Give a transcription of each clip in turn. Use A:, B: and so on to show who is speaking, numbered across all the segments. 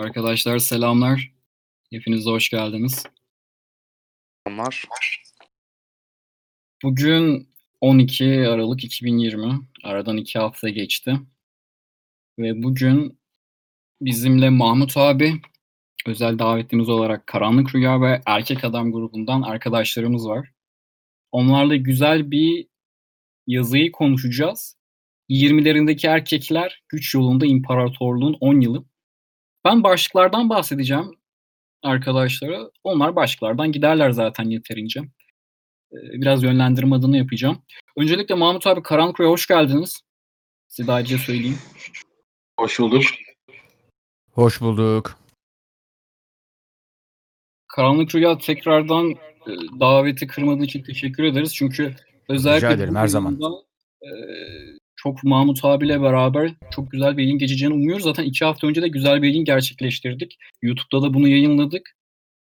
A: Arkadaşlar selamlar. Hepiniz hoş geldiniz.
B: Onlar
A: Bugün 12 Aralık 2020. Aradan iki hafta geçti. Ve bugün bizimle Mahmut abi, özel davetlimiz olarak Karanlık Rüya ve Erkek Adam grubundan arkadaşlarımız var. Onlarla güzel bir yazıyı konuşacağız. 20'lerindeki erkekler güç yolunda imparatorluğun 10 yılı. Ben başlıklardan bahsedeceğim arkadaşlara. Onlar başlıklardan giderler zaten yeterince. Ee, Biraz yönlendirme adını yapacağım. Öncelikle Mahmut abi Karanlık Rüya hoş geldiniz. Size de ayrıca söyleyeyim.
C: Hoş bulduk.
D: Hoş bulduk.
A: Karanlık Rüya tekrardan e, daveti kırmadığın için teşekkür ederiz. Çünkü özellikle
D: Rica ederim, her zaman.
A: e, çok Mahmut abiyle beraber çok güzel bir yayın geçeceğini umuyoruz. Zaten iki hafta önce de güzel bir yayın gerçekleştirdik. YouTube'da da bunu yayınladık.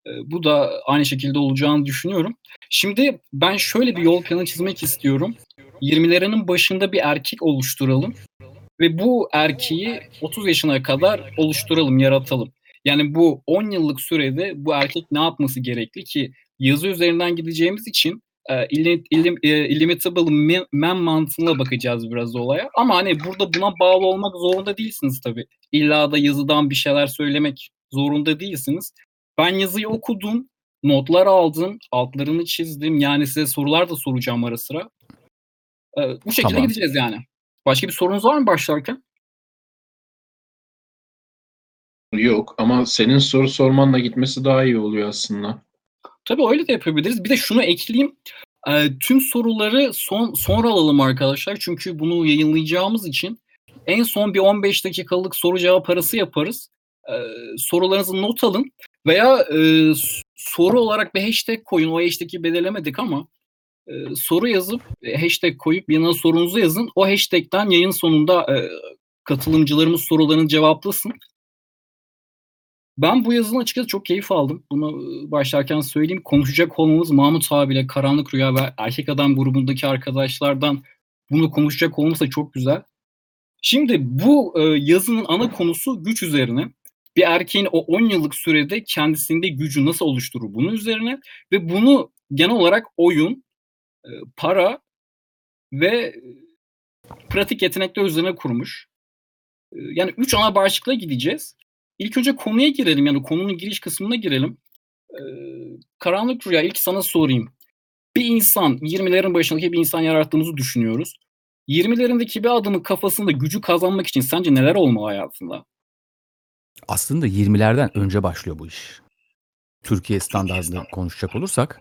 A: E, bu da aynı şekilde olacağını düşünüyorum. Şimdi ben şöyle bir yol planı çizmek istiyorum. 20'lerinin başında bir erkek oluşturalım ve bu erkeği 30 yaşına kadar oluşturalım, yaratalım. Yani bu 10 yıllık sürede bu erkek ne yapması gerekli ki yazı üzerinden gideceğimiz için e, illim- e, illimitable man- man mantığına bakacağız biraz olaya. Ama hani burada buna bağlı olmak zorunda değilsiniz tabii. İlla da yazıdan bir şeyler söylemek zorunda değilsiniz. Ben yazıyı okudum, notlar aldım, altlarını çizdim. Yani size sorular da soracağım ara sıra. E, bu şekilde
D: Tamam.
A: gideceğiz yani. Başka bir sorunuz var mı başlarken?
C: Yok ama senin soru sormanla gitmesi daha iyi oluyor aslında.
A: Tabii öyle de yapabiliriz. Bir de şunu ekleyeyim. Ee, tüm soruları son sonra alalım arkadaşlar. Çünkü bunu yayınlayacağımız için en son bir 15 dakikalık soru cevap arası yaparız. Ee, sorularınızı not alın veya e, soru olarak bir hashtag koyun. O hashtag'i belirlemedik ama e, soru yazıp e, hashtag koyup yanına sorunuzu yazın. O hashtag'ten yayın sonunda e, katılımcılarımız sorularını cevaplasın. Ben bu yazının açıkçası çok keyif aldım. Bunu başlarken söyleyeyim. Konuşacak olmamız Mahmut abiyle Karanlık Rüya ve Erkek Adam grubundaki arkadaşlardan bunu konuşacak olmamız da çok güzel. Şimdi bu e, yazının ana konusu güç üzerine. Bir erkeğin o 10 yıllık sürede kendisinde gücü nasıl oluşturur bunun üzerine ve bunu genel olarak oyun, e, para ve pratik yetenekler üzerine kurmuş. E, Yani üç ana başlıkla gideceğiz. İlk önce konuya girelim yani konunun giriş kısmına girelim. Ee, Karanlık Rüya ilk sana sorayım. Bir insan 20'lerin başındaki bir insan yarattığımızı düşünüyoruz. 20'lerindeki bir adamın kafasında gücü kazanmak için sence neler olmalı hayatında?
D: Aslında 20'lerden önce başlıyor bu iş. Türkiye standartında konuşacak olursak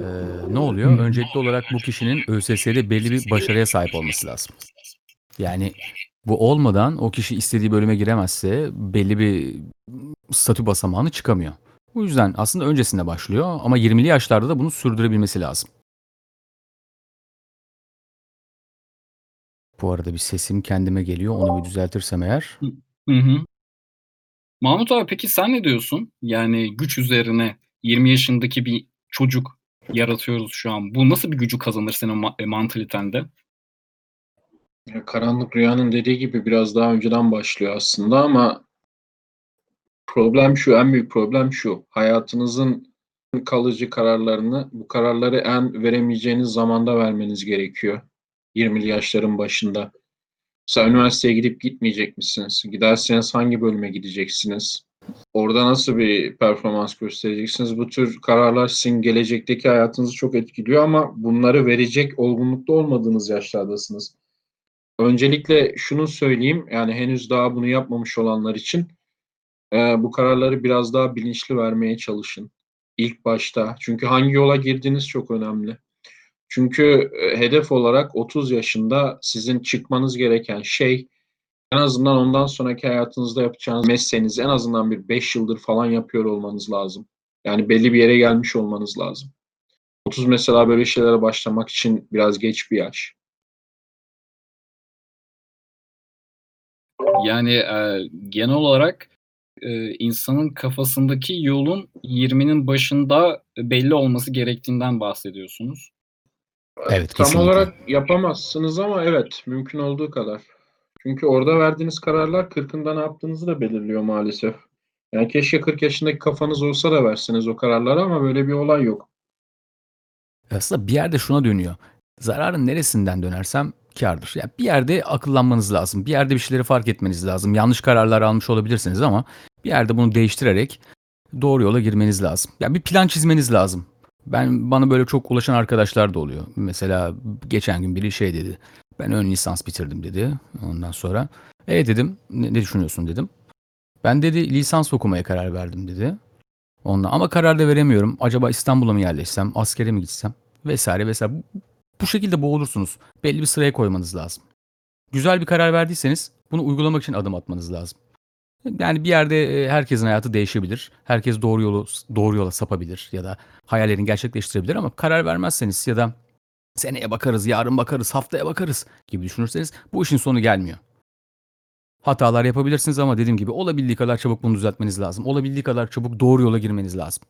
D: eee, ne oluyor? Öncelikli olarak bu kişinin ÖSS'de belli bir başarıya sahip olması lazım. Yani bu olmadan o kişi istediği bölüme giremezse belli bir statü basamağını çıkamıyor. Bu yüzden aslında öncesinde başlıyor ama 20'li yaşlarda da bunu sürdürebilmesi lazım. Bu arada bir sesim kendime geliyor. Onu bir düzeltirsem eğer.
A: Hı hı. Mahmut abi peki sen ne diyorsun? Yani güç üzerine 20 yaşındaki bir çocuk yaratıyoruz şu an. Bu nasıl bir gücü kazanır senin ma- e, mantalitende?
C: Ya, Karanlık Rüya'nın dediği gibi biraz daha önceden başlıyor aslında ama problem şu, en büyük problem şu. Hayatınızın kalıcı kararlarını, bu kararları en veremeyeceğiniz zamanda vermeniz gerekiyor. 20'li yaşların başında. Mesela üniversiteye gidip gitmeyecek misiniz? Giderseniz hangi bölüme gideceksiniz? Orada nasıl bir performans göstereceksiniz? Bu tür kararlar sizin gelecekteki hayatınızı çok etkiliyor ama bunları verecek olgunlukta olmadığınız yaşlardasınız. Öncelikle şunu söyleyeyim, yani henüz daha bunu yapmamış olanlar için e, bu kararları biraz daha bilinçli vermeye çalışın ilk başta. Çünkü hangi yola girdiğiniz çok önemli. Çünkü e, hedef olarak 30 yaşında sizin çıkmanız gereken şey en azından ondan sonraki hayatınızda yapacağınız mesleğinizi en azından bir 5 yıldır falan yapıyor olmanız lazım. Yani belli bir yere gelmiş olmanız lazım. 30 mesela böyle şeylere başlamak için biraz geç bir yaş.
A: Yani e, genel olarak e, insanın kafasındaki yolun 20'nin başında belli olması gerektiğinden bahsediyorsunuz.
D: Evet,
C: Tam
D: kesinlikle.
C: olarak yapamazsınız ama evet mümkün olduğu kadar. Çünkü orada verdiğiniz kararlar 40'ında ne yaptığınızı da belirliyor maalesef. Yani keşke 40 yaşındaki kafanız olsa da verseniz o kararları ama böyle bir olay yok.
D: Aslında bir yerde şuna dönüyor. Zararın neresinden dönersem kârdır. Yani bir yerde akıllanmanız lazım. Bir yerde bir şeyleri fark etmeniz lazım. Yanlış kararlar almış olabilirsiniz ama bir yerde bunu değiştirerek doğru yola girmeniz lazım. Yani bir plan çizmeniz lazım. Ben bana böyle çok ulaşan arkadaşlar da oluyor. Mesela geçen gün biri şey dedi. Ben ön lisans bitirdim dedi. Ondan sonra e dedim ne, ne düşünüyorsun dedim. Ben dedi lisans okumaya karar verdim dedi. Ondan ama karar da veremiyorum. Acaba İstanbul'a mı yerleşsem, askere mi gitsem vesaire vesaire. Bu, şekilde boğulursunuz. Belli bir sıraya koymanız lazım. Güzel bir karar verdiyseniz bunu uygulamak için adım atmanız lazım. Yani bir yerde e, herkesin hayatı değişebilir. Herkes doğru yolu doğru yola sapabilir ya da hayallerini gerçekleştirebilir ama karar vermezseniz ya da seneye bakarız, yarın bakarız, haftaya bakarız gibi düşünürseniz bu işin sonu gelmiyor. Hatalar yapabilirsiniz ama dediğim gibi olabildiği kadar çabuk bunu düzeltmeniz lazım. Olabildiği kadar çabuk doğru yola girmeniz lazım.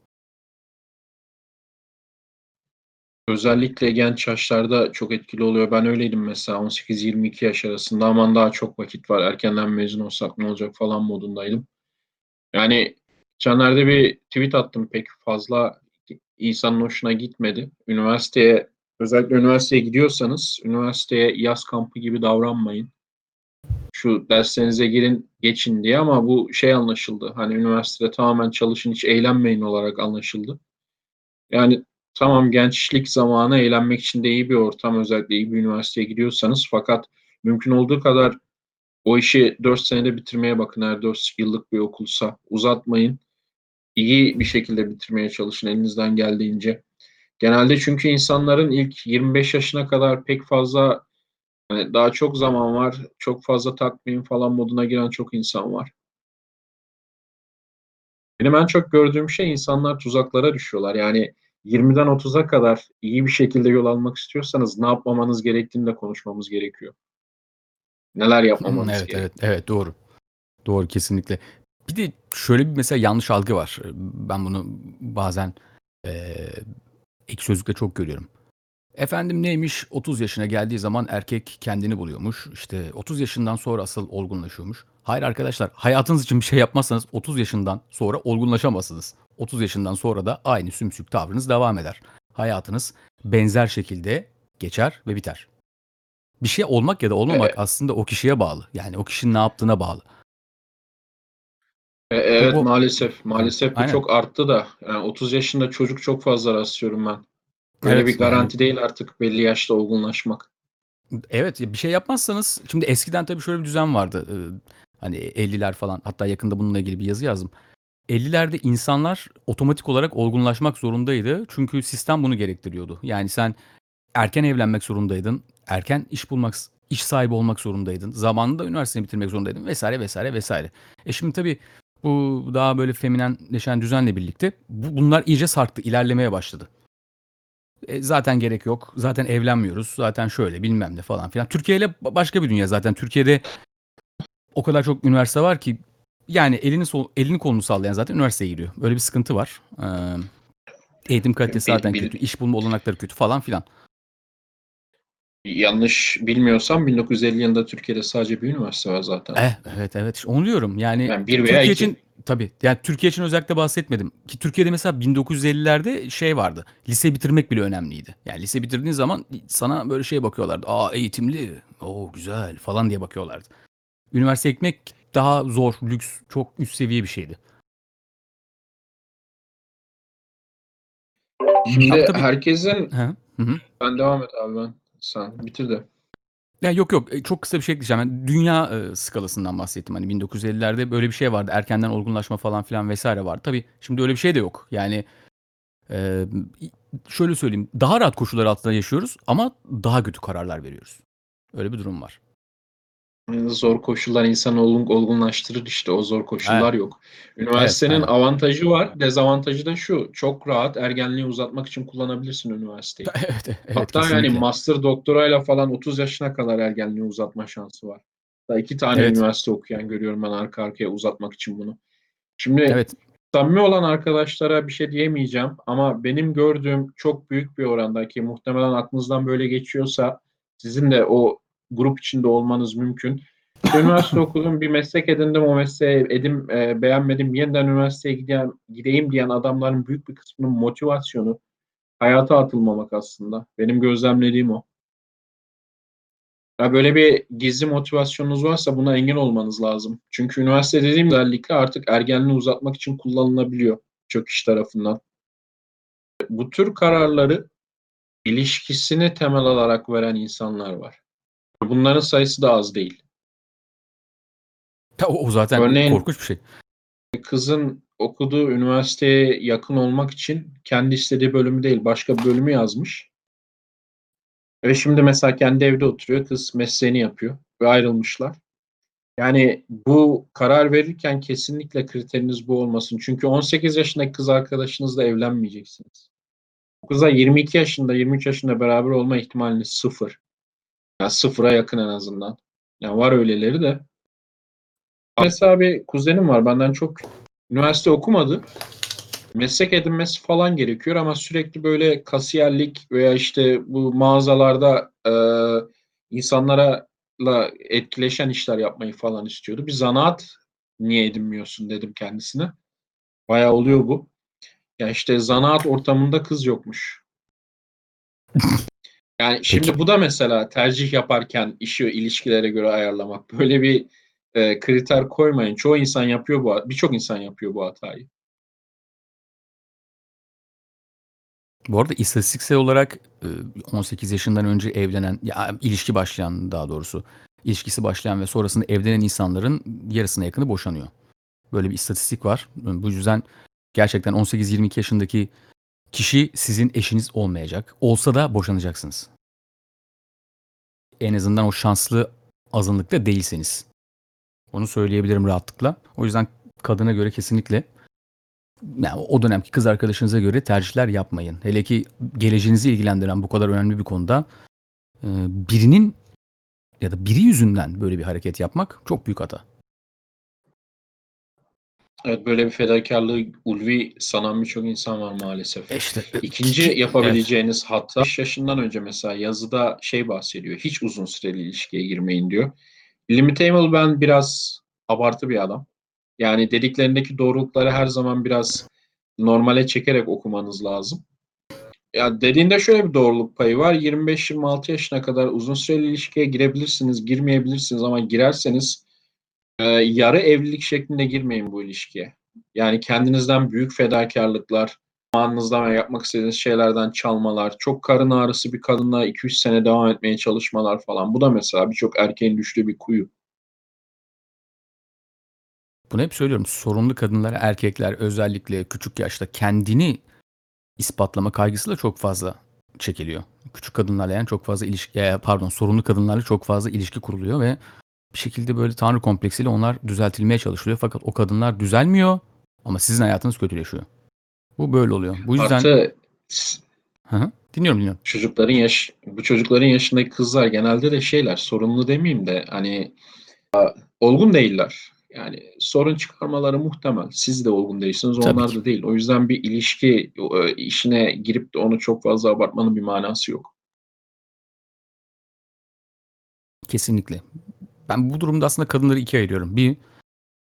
C: Özellikle genç yaşlarda çok etkili oluyor. Ben öyleydim mesela 18-22 yaş arasında. Aman daha çok vakit var. Erkenden mezun olsak ne olacak falan modundaydım. Yani Caner'de bir tweet attım pek fazla insanın hoşuna gitmedi. Üniversiteye özellikle üniversiteye gidiyorsanız üniversiteye yaz kampı gibi davranmayın. Şu derslerinize girin geçin diye ama bu şey anlaşıldı. Hani üniversitede tamamen çalışın hiç eğlenmeyin olarak anlaşıldı. Yani tamam gençlik zamanı eğlenmek için de iyi bir ortam özellikle iyi bir üniversiteye gidiyorsanız fakat mümkün olduğu kadar o işi 4 senede bitirmeye bakın eğer 4 yıllık bir okulsa uzatmayın. İyi bir şekilde bitirmeye çalışın elinizden geldiğince. Genelde çünkü insanların ilk 25 yaşına kadar pek fazla hani daha çok zaman var. Çok fazla takmayın falan moduna giren çok insan var. Benim en çok gördüğüm şey insanlar tuzaklara düşüyorlar. Yani 20'den 30'a kadar iyi bir şekilde yol almak istiyorsanız ne yapmamanız gerektiğini de konuşmamız gerekiyor. Neler yapmamanız
D: evet,
C: gerekiyor.
D: evet, evet doğru. Doğru kesinlikle. Bir de şöyle bir mesela yanlış algı var. Ben bunu bazen eee ek sözlükte çok görüyorum. Efendim neymiş 30 yaşına geldiği zaman erkek kendini buluyormuş. İşte 30 yaşından sonra asıl olgunlaşıyormuş. Hayır arkadaşlar hayatınız için bir şey yapmazsanız 30 yaşından sonra olgunlaşamazsınız. 30 yaşından sonra da aynı sümsük tavrınız devam eder. Hayatınız benzer şekilde geçer ve biter. Bir şey olmak ya da olmamak
C: Evet.
D: aslında o kişiye bağlı. Yani o kişinin ne yaptığına bağlı.
C: E, evet
D: O-
C: maalesef. Maalesef bu
D: Aynen.
C: çok arttı da. Yani 30 yaşında çocuk çok fazla rastlıyorum ben. Böyle
D: Evet,
C: bir garanti değil artık belli yaşta olgunlaşmak.
D: Evet bir şey yapmazsanız şimdi eskiden tabii şöyle bir düzen vardı. Ee, hani 50'ler falan hatta yakında bununla ilgili bir yazı yazdım. 50'lerde insanlar otomatik olarak olgunlaşmak zorundaydı. Çünkü sistem bunu gerektiriyordu. Yani sen erken evlenmek zorundaydın. Erken iş bulmak, iş sahibi olmak zorundaydın. Zamanında üniversiteyi bitirmek zorundaydın vesaire vesaire vesaire. E şimdi tabii bu daha böyle feminenleşen düzenle birlikte bu, bunlar iyice sarktı, ilerlemeye başladı. E, zaten gerek yok. Zaten evlenmiyoruz. Zaten şöyle bilmem ne falan filan. Türkiye ile ba- başka bir dünya zaten. Türkiye'de o kadar çok üniversite var ki yani elini sol, elini kolunu sallayan zaten üniversiteye giriyor. Böyle bir sıkıntı var. Ee, eğitim kalitesi
C: Bil-
D: zaten
C: bil-
D: kötü. İş bulma olanakları kötü falan filan.
C: Yanlış bilmiyorsam 1950 yılında Türkiye'de sadece bir üniversite var zaten.
D: Eh, evet evet onu diyorum. Yani,
C: Yani bir veya
D: Türkiye
C: iki.
D: için tabii yani Türkiye için özellikle bahsetmedim. Ki Türkiye'de mesela 1950'lerde şey vardı. Lise bitirmek bile önemliydi. Yani lise bitirdiğin zaman sana böyle şey bakıyorlardı. Aa eğitimli. Oo güzel falan diye bakıyorlardı. Üniversite ekmek daha zor, lüks, çok üst seviye bir şeydi.
C: Şimdi
D: tabii-
C: herkesin
D: Hı hı. hı.
C: ben devam et abi ben. Sen bitir de.
D: Ya yok yok e, çok kısa bir şey ekleyeceğim. Yani dünya e, skalasından bahsettim. Hani 1950'lerde böyle bir şey vardı. Erkenden olgunlaşma falan filan vesaire vardı. Tabii şimdi öyle bir şey de yok. Yani e, şöyle söyleyeyim. Daha rahat koşullar altında yaşıyoruz ama daha kötü kararlar veriyoruz. Öyle bir durum var.
C: Zor koşullar insanı olgun, olgunlaştırır işte. O zor koşullar yok. Üniversitenin
D: aynen.
C: avantajı var. Dezavantajı da şu. Çok rahat ergenliği uzatmak için kullanabilirsin üniversiteyi.
D: evet, evet
C: Hatta yani
D: kesinlikle.
C: master doktorayla falan 30 yaşına kadar ergenliği uzatma şansı var. Daha iki tane
D: Evet.
C: üniversite okuyan görüyorum ben arka arkaya uzatmak için bunu. Şimdi
D: Evet.
C: samimi olan arkadaşlara bir şey diyemeyeceğim ama benim gördüğüm çok büyük bir oranda ki muhtemelen aklınızdan böyle geçiyorsa sizin de o grup içinde olmanız mümkün. Üniversite okudum, bir meslek edindim, o mesleği edim, e, beğenmedim, yeniden üniversiteye gideyim, gideyim diyen adamların büyük bir kısmının motivasyonu hayata atılmamak aslında. Benim gözlemlediğim o. Ya böyle bir gizli motivasyonunuz varsa buna engel olmanız lazım. Çünkü üniversite dediğim özellikle artık ergenliği uzatmak için kullanılabiliyor çok kişi tarafından. Bu tür kararları ilişkisini temel alarak veren insanlar var. Bunların sayısı da az değil.
D: Ya O, zaten
C: Örneğin-
D: korkunç bir şey.
C: Kızın okuduğu üniversiteye yakın olmak için kendi istediği bölümü değil başka bir bölümü yazmış. Ve şimdi mesela kendi evde oturuyor. Kız mesleğini yapıyor ve ayrılmışlar. Yani bu karar verirken kesinlikle kriteriniz bu olmasın. Çünkü 18 yaşındaki kız arkadaşınızla evlenmeyeceksiniz. Bu kızla 22 yaşında, 23 yaşında beraber olma ihtimaliniz sıfır. Yani sıfıra yakın en azından. Yani var öyleleri de. Mesela bir kuzenim var benden çok üniversite okumadı. Meslek edinmesi falan gerekiyor ama sürekli böyle kasiyerlik veya işte bu mağazalarda e, insanlara etkileşen işler yapmayı falan istiyordu. Bir zanaat niye edinmiyorsun dedim kendisine. Bayağı oluyor bu. Ya işte zanaat ortamında kız yokmuş. Yani şimdi
D: Peki.
C: bu da mesela tercih yaparken işi ilişkilere göre ayarlamak. Böyle bir e, kriter koymayın. Çoğu insan yapıyor bu, birçok insan yapıyor bu hatayı.
D: Bu arada istatistiksel olarak e, 18 yaşından önce evlenen, ya ilişki başlayan daha doğrusu, ilişkisi başlayan ve sonrasında evlenen insanların yarısına yakını boşanıyor. Böyle bir istatistik var. Bu yüzden gerçekten 18-22 yaşındaki kişi sizin eşiniz olmayacak. Olsa da boşanacaksınız. En azından o şanslı azınlıkta değilseniz. Onu söyleyebilirim rahatlıkla. O yüzden kadına göre kesinlikle yani o dönemki kız arkadaşınıza göre tercihler yapmayın. Hele ki geleceğinizi ilgilendiren bu kadar önemli bir konuda e, birinin ya da biri yüzünden böyle bir hareket yapmak çok büyük hata.
C: Evet böyle bir fedakarlığı ulvi sanan birçok insan var maalesef.
D: İşte
C: İkinci yapabileceğiniz hata 5 yaşından önce mesela yazıda şey bahsediyor. Hiç uzun süreli ilişkiye girmeyin diyor. Limitable ben biraz abartı bir adam. Yani dediklerindeki doğrulukları her zaman biraz normale çekerek okumanız lazım. Ya dediğinde şöyle bir doğruluk payı var. 25-26 yaşına kadar uzun süreli ilişkiye girebilirsiniz, girmeyebilirsiniz ama girerseniz e, yarı evlilik şeklinde girmeyin bu ilişkiye. Yani kendinizden büyük fedakarlıklar, zamanınızdan ve yapmak istediğiniz şeylerden çalmalar, çok karın ağrısı bir kadınla 2-3 sene devam etmeye çalışmalar falan. Bu da mesela birçok erkeğin düştüğü bir kuyu.
D: Bunu hep söylüyorum. Sorunlu kadınlar, erkekler özellikle küçük yaşta kendini ispatlama kaygısıyla çok fazla çekiliyor. Küçük kadınlarla yani çok fazla ilişki, e, pardon sorunlu kadınlarla çok fazla ilişki kuruluyor ve bir şekilde böyle tanrı kompleksiyle onlar düzeltilmeye çalışılıyor. Fakat o kadınlar düzelmiyor ama sizin hayatınız kötüleşiyor. Bu böyle oluyor. Bu yüzden
C: Artı
D: Hı hı. dinliyorum dinliyorum.
C: çocukların yaş bu çocukların yaşındaki kızlar genelde de şeyler sorunlu demeyeyim de hani olgun değiller. Yani sorun çıkarmaları muhtemel. Siz de olgun değilsiniz,
D: Tabii
C: onlar
D: ki.
C: da değil. O yüzden bir ilişki e, işine girip de onu çok fazla abartmanın bir manası yok.
D: Kesinlikle. Ben bu durumda aslında kadınları ikiye ayırıyorum. Bir,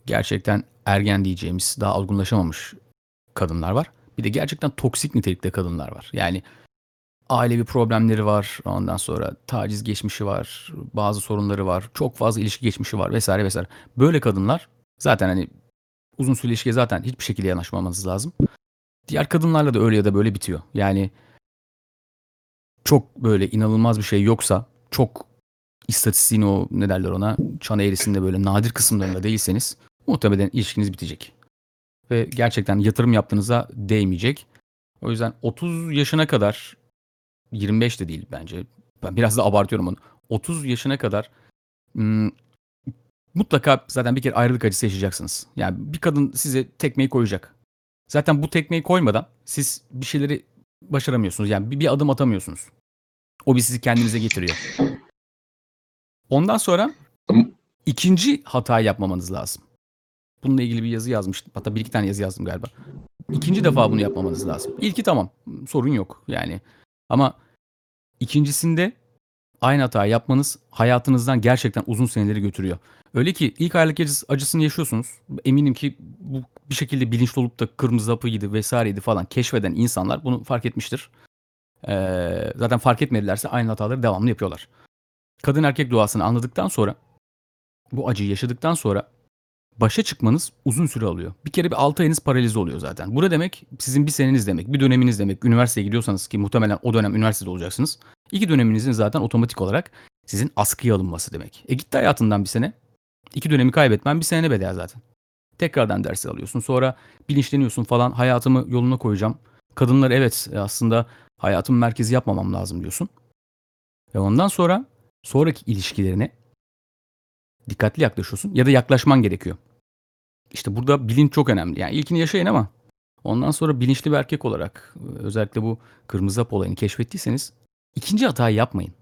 D: gerçekten ergen diyeceğimiz daha olgunlaşamamış kadınlar var. Bir de gerçekten toksik nitelikte kadınlar var. Yani ailevi problemleri var. Ondan sonra taciz geçmişi var. Bazı sorunları var. Çok fazla ilişki geçmişi var vesaire vesaire. Böyle kadınlar zaten hani uzun süreli ilişkiye zaten hiçbir şekilde yanaşmamanız lazım. Diğer kadınlarla da öyle ya da böyle bitiyor. Yani çok böyle inanılmaz bir şey yoksa çok istatistiğin o ne derler ona çan eğrisinde böyle nadir kısımlarında değilseniz muhtemelen ilişkiniz bitecek. Ve gerçekten yatırım yaptığınıza değmeyecek. O yüzden 30 yaşına kadar 25 de değil bence. Ben biraz da abartıyorum onu. 30 yaşına kadar hmm, mutlaka zaten bir kere ayrılık acısı yaşayacaksınız. Yani bir kadın size tekmeyi koyacak. Zaten bu tekmeyi koymadan siz bir şeyleri başaramıyorsunuz. Yani bir, bir adım atamıyorsunuz. O bir sizi kendinize getiriyor. Ondan sonra ikinci hatayı yapmamanız lazım. Bununla ilgili bir yazı yazmıştım. Hatta bir iki tane yazı yazdım galiba. İkinci defa bunu yapmamanız lazım. İlki tamam. Sorun yok yani. Ama ikincisinde aynı hatayı yapmanız hayatınızdan gerçekten uzun seneleri götürüyor. Öyle ki ilk aylık acısı- acısını yaşıyorsunuz. Eminim ki bu bir şekilde bilinçli olup da kırmızı hapıydı vesaireydi falan keşfeden insanlar bunu fark etmiştir. Ee, zaten fark etmedilerse aynı hataları devamlı yapıyorlar. Kadın erkek duasını anladıktan sonra bu acıyı yaşadıktan sonra başa çıkmanız uzun süre alıyor. Bir kere bir 6 ayınız paralize oluyor zaten. Bu ne demek? Sizin bir seneniz demek, bir döneminiz demek. Üniversiteye gidiyorsanız ki muhtemelen o dönem üniversitede olacaksınız. İki döneminizin zaten otomatik olarak sizin askıya alınması demek. E gitti hayatından bir sene. İki dönemi kaybetmen bir sene bedel zaten. Tekrardan ders alıyorsun. Sonra bilinçleniyorsun falan. Hayatımı yoluna koyacağım. Kadınlar evet e, aslında hayatımın merkezi yapmamam lazım diyorsun. Ve ondan sonra sonraki ilişkilerine dikkatli yaklaşıyorsun ya da yaklaşman gerekiyor. İşte burada bilinç çok önemli. Yani ilkini yaşayın ama ondan sonra bilinçli bir erkek olarak özellikle bu kırmızı hap olayını keşfettiyseniz ikinci hatayı yapmayın.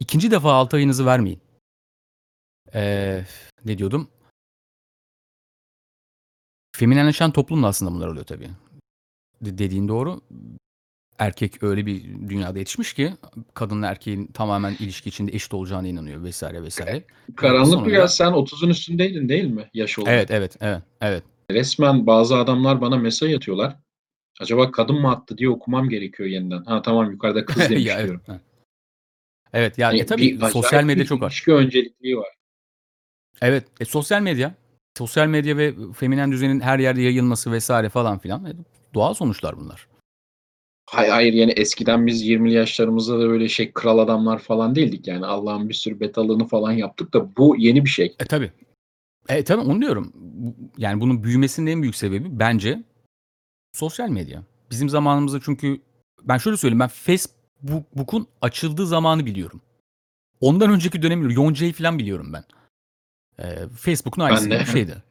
D: İkinci defa altı ayınızı vermeyin. Ee, ne diyordum? Feminenleşen toplumda aslında bunlar oluyor tabii. De- dediğin doğru. Erkek öyle bir dünyada yetişmiş ki kadınla erkeğin tamamen ilişki içinde eşit olacağına inanıyor vesaire vesaire.
C: Karanlık
D: Sonunda-
C: Rüya sen 30'un üstündeydin değil mi yaş olarak?
D: Evet evet evet evet.
C: Resmen bazı adamlar bana mesaj atıyorlar. Acaba kadın mı attı diye okumam gerekiyor yeniden. Ha tamam yukarıda kız demiş
D: Ya, evet.
C: diyorum.
D: evet. Evet yani
C: Yani
D: e, tabii sosyal medya çok var.
C: ilişki öncelikliği var.
D: Evet e, sosyal medya. Sosyal medya ve feminen düzenin her yerde yayılması vesaire falan filan. e, doğal sonuçlar bunlar.
C: Hayır hayır yani eskiden biz 20'li yaşlarımızda da böyle şey kral adamlar falan değildik yani Allah'ın bir sürü betalığını falan yaptık da bu yeni bir şey.
D: E tabii. E tabii onu diyorum. Yani bunun büyümesinin en büyük sebebi bence sosyal medya. Bizim zamanımızda çünkü ben şöyle söyleyeyim ben Facebook'un açıldığı zamanı biliyorum. Ondan önceki dönemi Yonca'yı falan biliyorum ben. E, Facebook'un aynısı bir şeydi.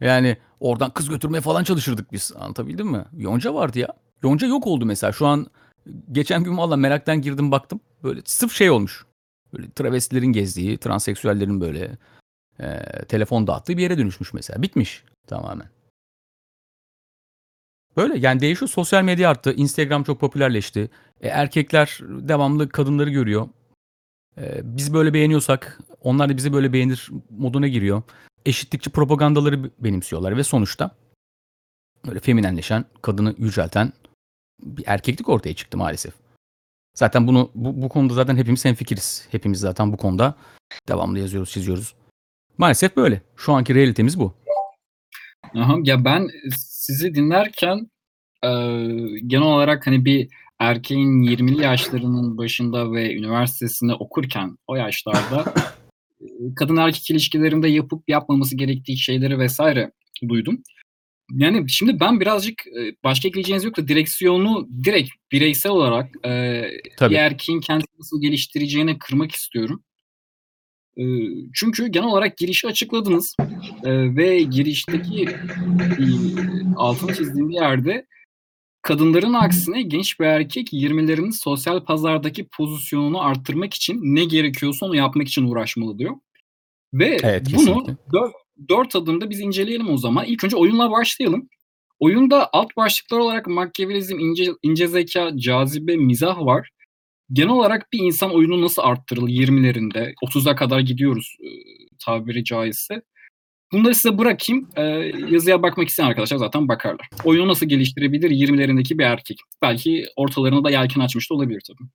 D: Yani oradan kız götürmeye falan çalışırdık biz. Anlatabildim mi? Yonca vardı ya. Yonca yok oldu mesela. Şu an geçen gün valla meraktan girdim baktım. Böyle sırf şey olmuş. Böyle travestilerin gezdiği, transseksüellerin böyle e, telefon dağıttığı bir yere dönüşmüş mesela. Bitmiş tamamen. Böyle yani değişiyor. Sosyal medya arttı. Instagram çok popülerleşti. E, erkekler devamlı kadınları görüyor. E, biz böyle beğeniyorsak onlar da bizi böyle beğenir moduna giriyor. Eşitlikçi propagandaları benimsiyorlar ve sonuçta böyle feminenleşen, kadını yücelten bir erkeklik ortaya çıktı maalesef. Zaten bunu bu, bu konuda zaten hepimiz hemfikiriz. Hepimiz zaten bu konuda devamlı yazıyoruz, çiziyoruz. Maalesef böyle. Şu anki realitemiz bu.
A: Aha, ya ben sizi dinlerken e, genel olarak hani bir erkeğin 20'li yaşlarının başında ve üniversitesinde okurken o yaşlarda e, kadın erkek ilişkilerinde yapıp yapmaması gerektiği şeyleri vesaire duydum. Yani şimdi ben birazcık e, başka ekleyeceğiniz yok da direksiyonu direkt bireysel olarak e,
D: Tabii.
A: kendisini nasıl geliştireceğine kırmak istiyorum. E, çünkü genel olarak girişi açıkladınız E, ve girişteki e, altını çizdiğim bir yerde kadınların aksine genç bir erkek 20'lerinin sosyal pazardaki pozisyonunu arttırmak için ne gerekiyorsa onu yapmak için uğraşmalı diyor. Ve
D: Evet,
A: bunu
D: kesinlikle.
A: dört, dört adımda biz inceleyelim o zaman. İlk önce oyunla başlayalım. Oyunda alt başlıklar olarak makyavelizm, ince, ince zeka, cazibe, mizah var. Genel olarak bir insan oyunu nasıl arttırılır 20'lerinde? 30'a kadar gidiyoruz e, tabiri caizse. Bunları size bırakayım. E, yazıya bakmak isteyen arkadaşlar zaten bakarlar. Oyunu nasıl geliştirebilir 20'lerindeki bir erkek? Belki ortalarına da yelken açmış da olabilir tabii.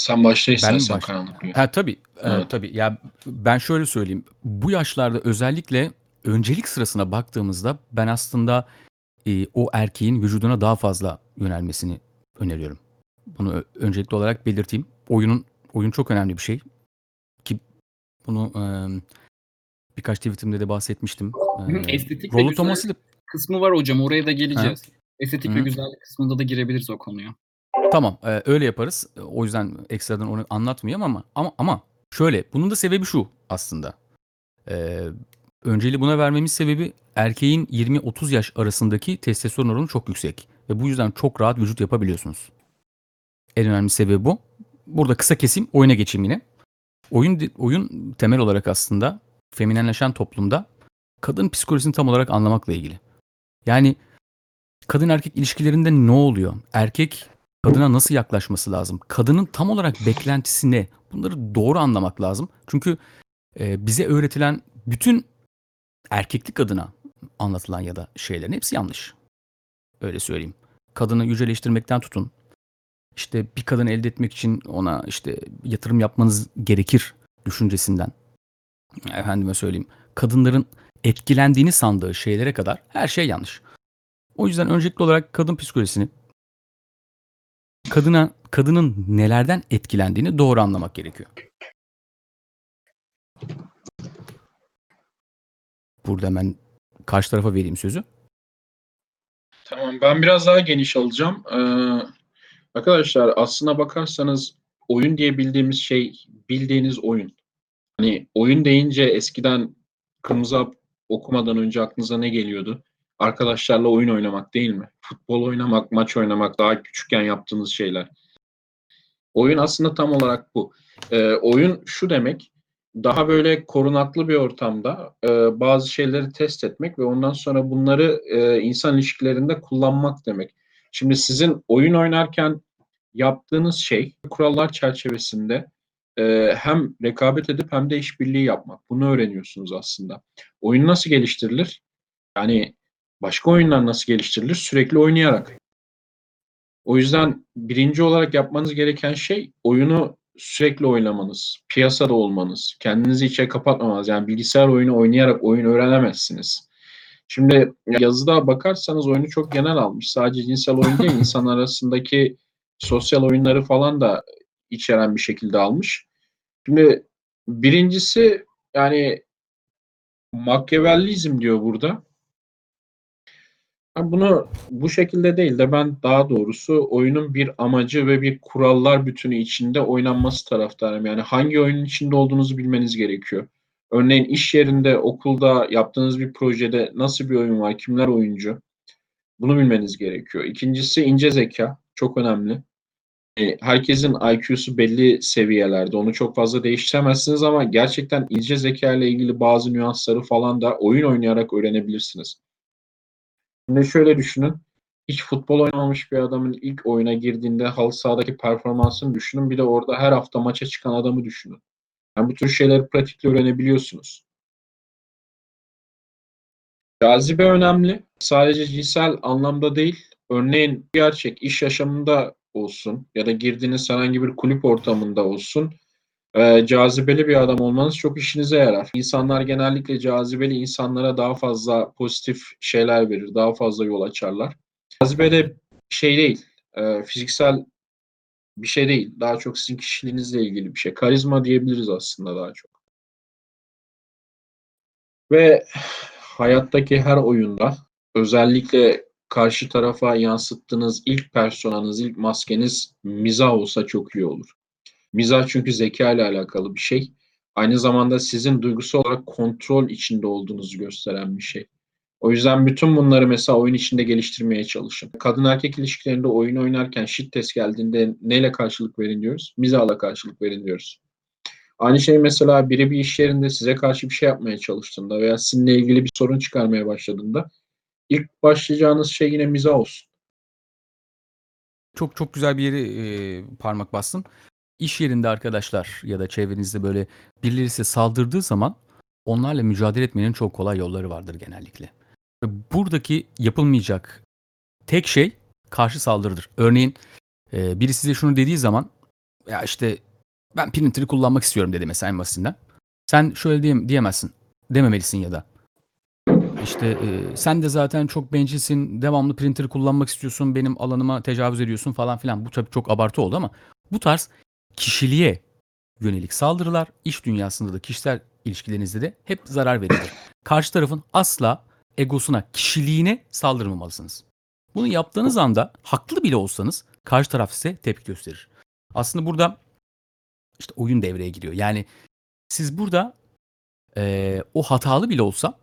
C: Sen başla istersen
D: başlayayım?
C: Karanlık.
D: Ha tabii. e,
C: Evet.
D: tabii. Ya ben şöyle söyleyeyim. Bu yaşlarda özellikle öncelik sırasına baktığımızda ben aslında e, o erkeğin vücuduna daha fazla yönelmesini öneriyorum. Bunu öncelikli olarak belirteyim. Oyunun oyun çok önemli bir şey ki bunu e, birkaç tweetimde de bahsetmiştim. E,
A: estetik ve
D: Rollo
A: güzel-
D: Thomas'ı
A: Kısmı var hocam oraya da geleceğiz. Estetik
D: Hı
A: ve güzellik kısmında da girebiliriz o konuya.
D: Tamam, eee, öyle yaparız. E, O yüzden ekstradan onu anlatmayayım ama ama ama şöyle, bunun da sebebi şu aslında. Eee önceliği buna vermemiz sebebi erkeğin 20-30 yaş arasındaki testosteron oranı çok yüksek ve bu yüzden çok rahat vücut yapabiliyorsunuz. En önemli sebebi bu. Burada kısa kesim, oyuna geçeyim yine. Oyun oyun temel olarak aslında feminenleşen toplumda kadın psikolojisini tam olarak anlamakla ilgili. Yani kadın erkek ilişkilerinde ne oluyor? Erkek kadına nasıl yaklaşması lazım? Kadının tam olarak beklentisi ne? Bunları doğru anlamak lazım. Çünkü e, bize öğretilen bütün erkeklik adına anlatılan ya da şeylerin hepsi yanlış. Öyle söyleyeyim. Kadını yüceleştirmekten tutun. İşte bir kadın elde etmek için ona işte yatırım yapmanız gerekir düşüncesinden. Efendime söyleyeyim. Kadınların etkilendiğini sandığı şeylere kadar her şey yanlış. O yüzden öncelikli olarak kadın psikolojisini kadına kadının nelerden etkilendiğini doğru anlamak gerekiyor. Burada hemen karşı tarafa vereyim sözü.
C: Tamam ben biraz daha geniş alacağım. Ee, arkadaşlar aslına bakarsanız oyun diye bildiğimiz şey bildiğiniz oyun. Hani oyun deyince eskiden kırmızı okumadan önce aklınıza ne geliyordu? Arkadaşlarla oyun oynamak değil mi? Futbol oynamak, maç oynamak daha küçükken yaptığınız şeyler. Oyun aslında tam olarak bu. Ee, oyun şu demek, daha böyle korunaklı bir ortamda e, bazı şeyleri test etmek ve ondan sonra bunları e, insan ilişkilerinde kullanmak demek. Şimdi sizin oyun oynarken yaptığınız şey kurallar çerçevesinde e, hem rekabet edip hem de işbirliği yapmak. Bunu öğreniyorsunuz aslında. Oyun nasıl geliştirilir? Yani başka oyunlar nasıl geliştirilir? Sürekli oynayarak. O yüzden birinci olarak yapmanız gereken şey oyunu sürekli oynamanız, piyasada olmanız, kendinizi içe kapatmamanız. Yani bilgisayar oyunu oynayarak oyun öğrenemezsiniz. Şimdi yazıda bakarsanız oyunu çok genel almış. Sadece cinsel oyun değil, insan arasındaki sosyal oyunları falan da içeren bir şekilde almış. Şimdi birincisi yani Machiavellizm diyor burada. Bunu bu şekilde değil de ben daha doğrusu oyunun bir amacı ve bir kurallar bütünü içinde oynanması taraftarıyım. Yani hangi oyunun içinde olduğunuzu bilmeniz gerekiyor. Örneğin iş yerinde, okulda yaptığınız bir projede nasıl bir oyun var, kimler oyuncu? Bunu bilmeniz gerekiyor. İkincisi ince zeka. Çok önemli. E, Herkesin IQ'su belli seviyelerde. Onu çok fazla değiştiremezsiniz ama gerçekten ince zeka ile ilgili bazı nüansları falan da oyun oynayarak öğrenebilirsiniz. Şimdi şöyle düşünün. Hiç futbol oynamamış bir adamın ilk oyuna girdiğinde halı sahadaki performansını düşünün. Bir de orada her hafta maça çıkan adamı düşünün. Yani bu tür şeyleri pratikle öğrenebiliyorsunuz. Cazibe önemli. Sadece cinsel anlamda değil. Örneğin gerçek iş yaşamında olsun ya da girdiğiniz herhangi bir kulüp ortamında olsun e, cazibeli bir adam olmanız çok işinize yarar. İnsanlar genellikle cazibeli insanlara daha fazla pozitif şeyler verir, daha fazla yol açarlar. Cazibe de şey değil, e, fiziksel bir şey değil. Daha çok sizin kişiliğinizle ilgili bir şey. Karizma diyebiliriz aslında daha çok. Ve hayattaki her oyunda özellikle karşı tarafa yansıttığınız ilk personanız, ilk maskeniz mizah olsa çok iyi olur. Mizah çünkü zeka ile alakalı bir şey. Aynı zamanda sizin duygusal olarak kontrol içinde olduğunuzu gösteren bir şey. O yüzden bütün bunları mesela oyun içinde geliştirmeye çalışın. Kadın erkek ilişkilerinde oyun oynarken test geldiğinde neyle karşılık verin diyoruz? Mizahla karşılık verin diyoruz. Aynı şey mesela biri bir iş yerinde size karşı bir şey yapmaya çalıştığında veya sizinle ilgili bir sorun çıkarmaya başladığında ilk başlayacağınız şey yine mizah olsun.
D: Çok çok güzel bir yere e, parmak bastın. İş yerinde arkadaşlar ya da çevrenizde böyle birileri size saldırdığı zaman onlarla mücadele etmenin çok kolay yolları vardır genellikle. Ve buradaki yapılmayacak tek şey karşı saldırıdır. Örneğin e, biri size şunu dediği zaman ya işte ben printer'ı kullanmak istiyorum dedi mesela en basitinden. Sen şöyle diye, diyemezsin. Dememelisin ya da. İşte e, sen de zaten çok bencilsin, devamlı printer kullanmak istiyorsun, benim alanıma tecavüz ediyorsun falan filan. Bu tabii çok abartı oldu ama bu tarz kişiliğe yönelik saldırılar iş dünyasında da kişisel ilişkilerinizde de hep zarar verilir. Karşı tarafın asla egosuna, kişiliğine saldırmamalısınız. Bunu yaptığınız anda haklı bile olsanız karşı taraf size tepki gösterir. Aslında burada işte oyun devreye giriyor. Yani siz burada eee, o hatalı bile olsa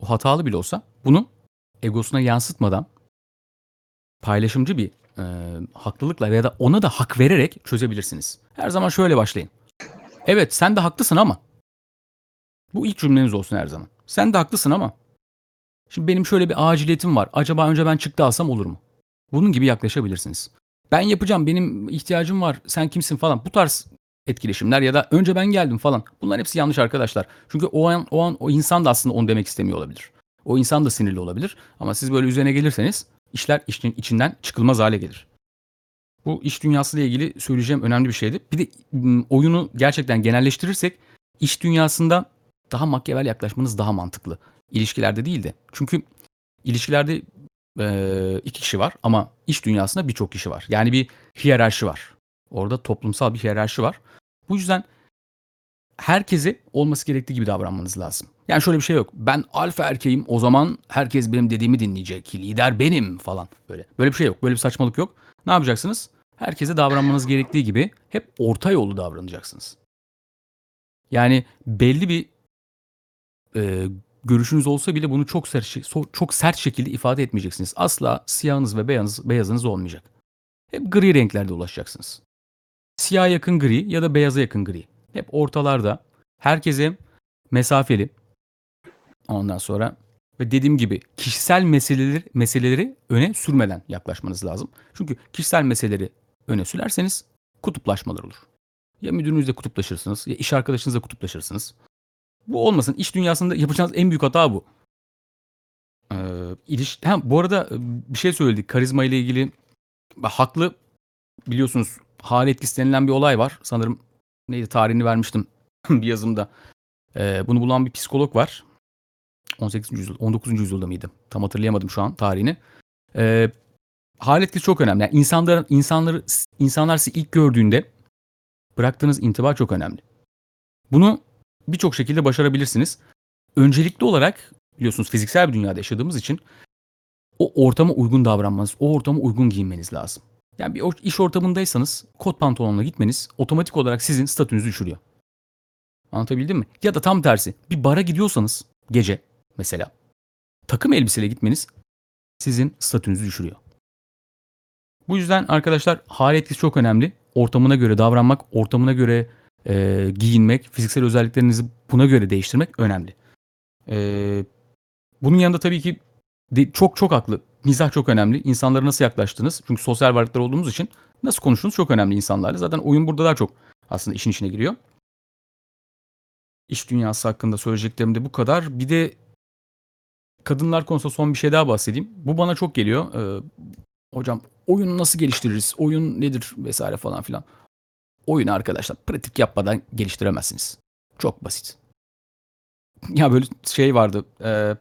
D: o hatalı bile olsa bunu egosuna yansıtmadan paylaşımcı bir e, haklılıkla ya da ona da hak vererek çözebilirsiniz. Her zaman şöyle başlayın. Evet sen de haklısın ama bu ilk cümleniz olsun her zaman. Sen de haklısın ama şimdi benim şöyle bir aciliyetim var. Acaba önce ben çıktı alsam olur mu? Bunun gibi yaklaşabilirsiniz. Ben yapacağım, benim ihtiyacım var, sen kimsin falan. Bu tarz etkileşimler ya da önce ben geldim falan. Bunlar hepsi yanlış arkadaşlar. Çünkü o an o an o insan da aslında onu demek istemiyor olabilir. O insan da sinirli olabilir ama siz böyle üzerine gelirseniz işler işin içinden çıkılmaz hale gelir. Bu iş dünyasıyla ilgili söyleyeceğim önemli bir şeydi. Bir de oyunu gerçekten genelleştirirsek iş dünyasında daha makyavel yaklaşmanız daha mantıklı. İlişkilerde değil de. Çünkü ilişkilerde eee, iki kişi var ama iş dünyasında birçok kişi var. Yani bir hiyerarşi var. Orada toplumsal bir hiyerarşi var. Bu yüzden herkese olması gerektiği gibi davranmanız lazım. Yani şöyle bir şey yok. Ben alfa erkeğim o zaman herkes benim dediğimi dinleyecek. Lider benim falan böyle. Böyle bir şey yok. Böyle bir saçmalık yok. Ne yapacaksınız? Herkese davranmanız gerektiği gibi hep orta yolu davranacaksınız. Yani belli bir e, görüşünüz olsa bile bunu çok sert, çok sert şekilde ifade etmeyeceksiniz. Asla siyahınız ve beyazınız, beyazınız olmayacak. Hep gri renklerde ulaşacaksınız. Siyah yakın gri ya da beyaza yakın gri. Hep ortalarda. Herkese mesafeli. Ondan sonra ve dediğim gibi kişisel meseleleri meseleleri öne sürmeden yaklaşmanız lazım. Çünkü kişisel meseleleri öne sürerseniz kutuplaşmalar olur. Ya müdürünüzle kutuplaşırsınız ya iş arkadaşınızla kutuplaşırsınız. Bu olmasın. İş dünyasında yapacağınız en büyük hata bu. Ee, iliş... ha, bu arada e, bir şey söyledik. Karizma ile ilgili haklı biliyorsunuz hal etkisi denilen bir olay var. Sanırım neydi tarihini vermiştim bir yazımda. Ee, bunu bulan bir psikolog var. 18. yüzyıl, 19. yüzyılda mıydı? Tam hatırlayamadım şu an tarihini. Ee, hal etkisi çok önemli. Yani insanlar, insanları, insanlar sizi ilk gördüğünde bıraktığınız intiba çok önemli. Bunu birçok şekilde başarabilirsiniz. Öncelikli olarak biliyorsunuz fiziksel bir dünyada yaşadığımız için o ortama uygun davranmanız, o ortama uygun giyinmeniz lazım. Yani bir iş ortamındaysanız kot pantolonla gitmeniz otomatik olarak sizin statünüzü düşürüyor. Anlatabildim mi? Ya da tam tersi bir bara gidiyorsanız gece mesela takım elbiseyle gitmeniz sizin statünüzü düşürüyor. Bu yüzden arkadaşlar hal etkisi çok önemli. Ortamına göre davranmak, ortamına göre e, giyinmek, fiziksel özelliklerinizi buna göre değiştirmek önemli. E, bunun yanında tabii ki de- çok çok haklı. Mizah çok önemli. İnsanlara nasıl yaklaştığınız. Çünkü sosyal varlıklar olduğumuz için nasıl konuştuğunuz çok önemli insanlarla. Zaten oyun burada daha çok aslında işin içine giriyor. İş dünyası hakkında söyleyeceklerim de bu kadar. Bir de kadınlar konusunda son bir şey daha bahsedeyim. Bu bana çok geliyor. Ee, hocam oyunu nasıl geliştiririz? Oyun nedir vesaire falan filan. Oyunu arkadaşlar pratik yapmadan geliştiremezsiniz. Çok basit. Ya böyle şey vardı. E,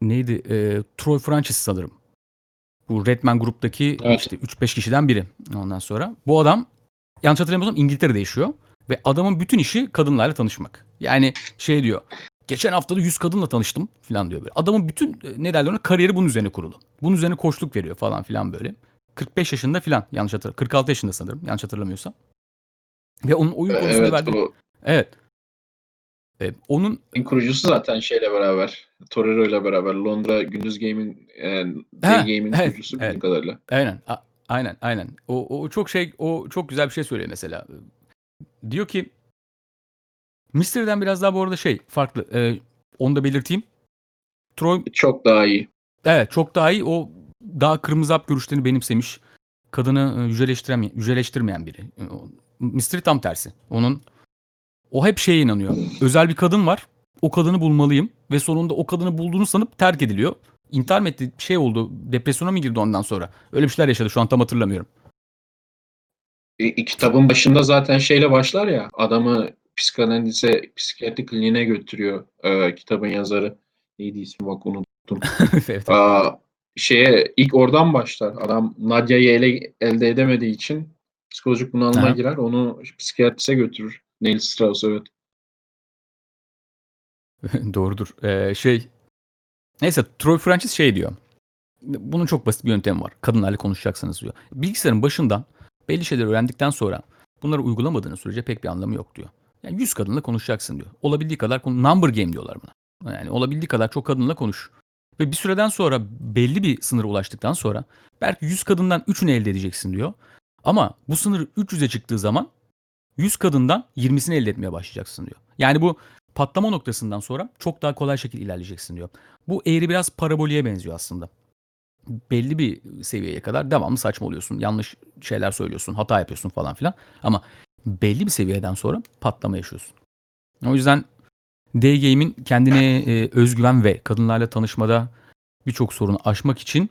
D: neydi? E, Troy Francis sanırım. Bu Redman gruptaki
C: Evet.
D: işte 3-5 kişiden biri ondan sonra. Bu adam yanlış hatırlamıyorsam İngiltere'de yaşıyor. Ve adamın bütün işi kadınlarla tanışmak. Yani şey diyor. Geçen hafta da 100 kadınla tanıştım falan diyor böyle. Adamın bütün e, ne derler ona kariyeri bunun üzerine kurulu. Bunun üzerine koçluk veriyor falan filan böyle. 45 yaşında filan yanlış hatırlamıyorum. 46 yaşında sanırım yanlış hatırlamıyorsam. Ve onun oyun konusunda
C: Evet
D: verdiği...
C: o
D: Evet. E, onun
C: kurucusu zaten şeyle beraber. Torero ile beraber. Londra Gündüz Game'in e,
D: Ha,
C: Day Game'in
D: evet,
C: kurucusu bildiğim
D: evet.
C: kadarıyla.
D: Aynen. a- aynen, aynen. O, o çok şey, o çok güzel bir şey söylüyor mesela. Diyor ki Mystery'den biraz daha bu arada şey farklı. Ee, onu da belirteyim. Troy
C: Çok daha iyi.
D: evet çok daha iyi. O daha kırmızı hap görüşlerini benimsemiş. Kadını e, yüceleştiremeyen, yüceleştirmeyen biri. E, Mystery tam tersi. Onun o hep şeye inanıyor. Özel bir kadın var. O kadını bulmalıyım ve sonunda o kadını bulduğunu sanıp terk ediliyor. İntihar mı etti? Şey oldu. Depresyona mı girdi ondan sonra? Öyle bir şeyler yaşadı. Şu an tam hatırlamıyorum.
C: E, kitabın başında zaten şeyle başlar ya. Adamı psikanalize, psikiyatri kliniğine götürüyor e, kitabın yazarı. Neydi ismi bak unuttum.
D: evet.
C: Aa, şeye ilk oradan başlar. Adam Nadia'yı ele, elde edemediği için psikolojik bunalıma
D: Aha.
C: girer. Onu psikiyatrise götürür. Neil Strauss evet.
D: Doğrudur. Ee, şey neyse Troy Francis şey diyor. Bunun çok basit bir yöntemi var. Kadınlarla konuşacaksınız diyor. Bilgisayarın başından belli şeyleri öğrendikten sonra bunları uygulamadığınız sürece pek bir anlamı yok diyor. Yani 100 kadınla konuşacaksın diyor. Olabildiği kadar konu- number game diyorlar buna. Yani olabildiği kadar çok kadınla konuş. Ve bir süreden sonra belli bir sınıra ulaştıktan sonra belki 100 kadından 3'ünü elde edeceksin diyor. Ama bu sınır 300'e çıktığı zaman 100 kadından 20'sini elde etmeye başlayacaksın diyor. Yani bu patlama noktasından sonra çok daha kolay şekilde ilerleyeceksin diyor. Bu eğri biraz paraboliye benziyor aslında. belli bir seviyeye kadar devamlı saçmalıyorsun. Yanlış şeyler söylüyorsun, hata yapıyorsun falan filan. Ama belli bir seviyeden sonra patlama yaşıyorsun. O yüzden D-Game'in kendine e, özgüven ve kadınlarla tanışmada birçok sorunu aşmak için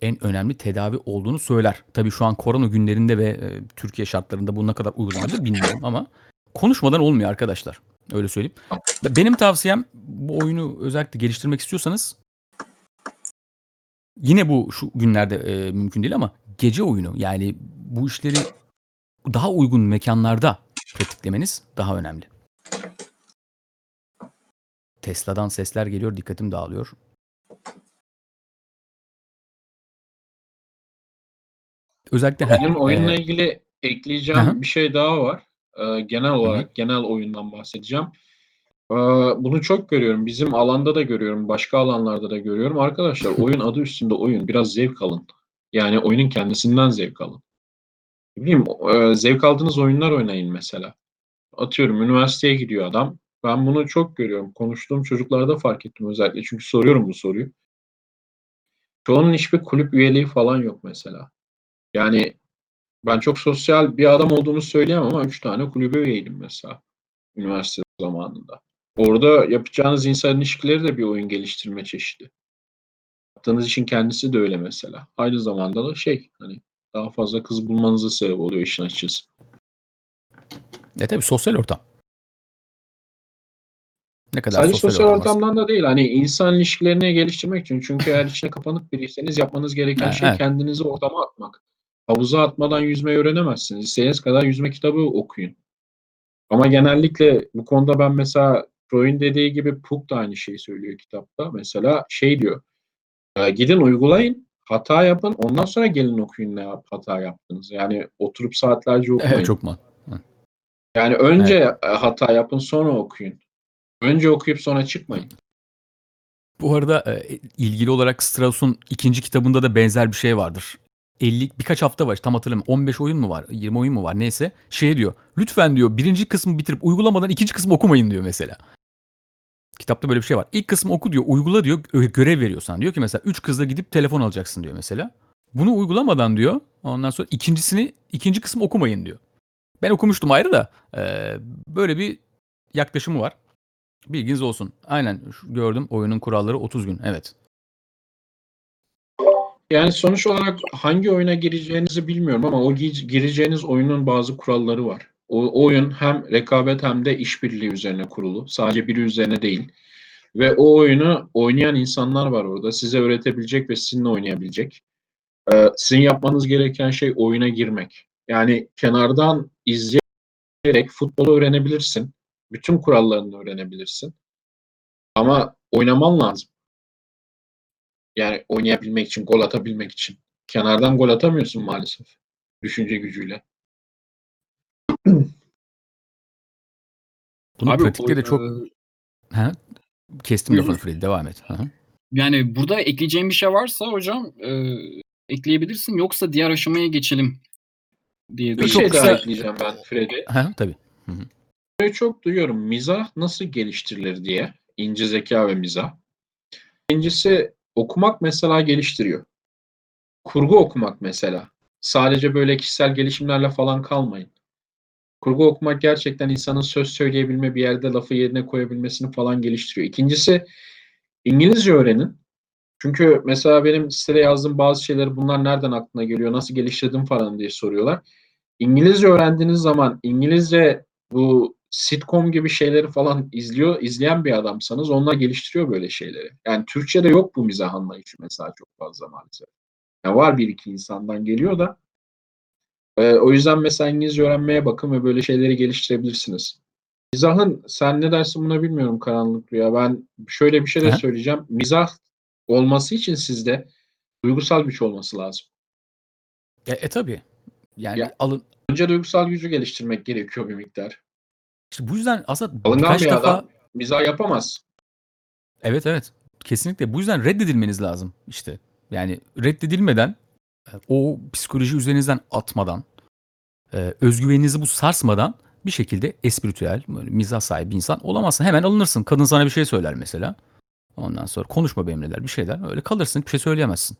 D: en önemli tedavi olduğunu söyler. Tabii şu an korona günlerinde ve e, Türkiye şartlarında bu ne kadar uygulanabilir bilmiyorum ama konuşmadan olmuyor arkadaşlar. Öyle söyleyeyim. Benim tavsiyem bu oyunu özellikle geliştirmek istiyorsanız yine bu şu günlerde e, mümkün değil ama gece oyunu yani bu işleri daha uygun mekanlarda pratiklemeniz daha önemli. Tesla'dan sesler geliyor, dikkatim dağılıyor. Özellikle
C: Benim oyunla
D: e,
C: ilgili ekleyeceğim
D: Hı hı.
C: bir şey daha var. Ee, genel olarak genel oyundan bahsedeceğim. Ee, bunu çok görüyorum. Bizim alanda da görüyorum. Başka alanlarda da görüyorum. Arkadaşlar oyun adı üstünde oyun. Biraz zevk alın. Yani oyunun kendisinden zevk alın. Bileyim, zevk aldığınız oyunlar oynayın mesela. Atıyorum üniversiteye gidiyor adam. Ben bunu çok görüyorum. Konuştuğum çocuklarda fark ettim özellikle. Çünkü soruyorum bu soruyu. Çoğunun hiçbir kulüp üyeliği falan yok mesela. Yani ben çok sosyal bir adam olduğumu söyleyemem ama üç tane kulübe üyeydim mesela üniversite zamanında. Orada yapacağınız insan ilişkileri de bir oyun geliştirme çeşidi. Yaptığınız için kendisi de öyle mesela. Aynı zamanda da şey hani daha fazla kız bulmanıza sebep oluyor işin açıkçası.
D: e tabii sosyal ortam. Ne kadar
C: Sadece
D: sosyal,
C: sosyal ortamdan da değil hani insan ilişkilerini geliştirmek için. Çünkü eğer içine kapanık biriyseniz yapmanız gereken
D: Ha,
C: şey
D: evet.
C: kendinizi ortama atmak. Havuza atmadan yüzmeyi öğrenemezsiniz. İstediğiniz kadar yüzme kitabı okuyun. Ama genellikle bu konuda ben mesela Freud'un dediği gibi Puk da aynı şeyi söylüyor kitapta. Mesela şey diyor. "E, Gidin uygulayın, hata yapın, ondan sonra gelin okuyun ne hata yaptınız. Yani oturup saatlerce okumayın.
D: Evet çok man.
C: Yani önce e, hata yapın, sonra okuyun. Önce okuyup sonra çıkmayın.
D: Bu arada e, ilgili olarak Strauss'un ikinci kitabında da benzer bir şey vardır. 50 birkaç hafta var tam hatırlamıyorum 15 oyun mu var 20 oyun mu var neyse şey diyor lütfen diyor birinci kısmı bitirip uygulamadan ikinci kısmı okumayın diyor mesela. Kitapta böyle bir şey var. İlk kısmı oku diyor uygula diyor görev veriyor sana. Diyor ki mesela 3 kızla gidip telefon alacaksın diyor mesela. Bunu uygulamadan diyor ondan sonra ikincisini ikinci kısmı okumayın diyor. Ben okumuştum ayrı da e, böyle bir yaklaşımı var. Bilginiz olsun. Aynen gördüm oyunun kuralları 30 gün evet.
C: Yani sonuç olarak hangi oyuna gireceğinizi bilmiyorum ama o gi- gireceğiniz oyunun bazı kuralları var. O oyun hem rekabet hem de işbirliği üzerine kurulu. Sadece biri üzerine değil. Ve o oyunu oynayan insanlar var orada. Size öğretebilecek ve sizinle oynayabilecek. Ee, sizin yapmanız gereken şey oyuna girmek. Yani kenardan izleyerek futbolu öğrenebilirsin. Bütün kurallarını öğrenebilirsin. Ama oynaman lazım. Yani oynayabilmek için, gol atabilmek için. Kenardan gol atamıyorsun maalesef. Düşünce gücüyle.
D: Bunu
A: Abi,
D: pratikte de
A: o-
D: çok
A: e,
D: Ha? Kestim lafını Freddy devam et. Hı hı.
A: Yani burada ekleyeceğim bir şey varsa hocam e, ekleyebilirsin. Yoksa diğer aşamaya geçelim diye
C: Bir şey daha ekleyeceğim ben Freddy.
D: Ha, tabii.
C: Böyle çok duyuyorum mizah nasıl geliştirilir diye. İnce zeka ve mizah. İkincisi okumak mesela geliştiriyor. Kurgu okumak mesela. Sadece böyle kişisel gelişimlerle falan kalmayın. Kurgu okumak gerçekten insanın söz söyleyebilme, bir yerde lafı yerine koyabilmesini falan geliştiriyor. İkincisi İngilizce öğrenin. Çünkü mesela benim sitede yazdığım bazı şeyleri bunlar nereden aklına geliyor, nasıl geliştirdim falan diye soruyorlar. İngilizce öğrendiğiniz zaman İngilizce bu sitcom gibi şeyleri falan izliyor, izleyen bir adamsanız onlar geliştiriyor böyle şeyleri. Yani Türkçe'de yok bu mizah anlayışı mesela çok fazla maalesef. Yani var bir iki insandan geliyor da e, o yüzden mesela İngilizce öğrenmeye bakın ve böyle şeyleri geliştirebilirsiniz. Mizahın sen ne dersin buna bilmiyorum karanlık rüya. Ben şöyle bir şey de
D: Aha.
C: söyleyeceğim. Mizah olması için sizde duygusal güç olması lazım.
D: E, e tabii. Yani
C: Ya-
D: alın
C: Önce duygusal gücü geliştirmek gerekiyor bir miktar.
D: işte bu yüzden aslında
C: Alıngan
D: birkaç
C: bir
D: defa
C: adam mizah yapamaz.
D: evet evet kesinlikle bu yüzden reddedilmeniz lazım işte. Yani reddedilmeden o psikoloji üzerinizden atmadan e, özgüveninizi bu sarsmadan bir şekilde espritüel, böyle mizah sahibi bir insan olamazsın. Hemen alınırsın. Kadın sana bir şey söyler mesela. Ondan sonra konuşma benimleler bir şeyler. Öyle kalırsın bir şey söyleyemezsin.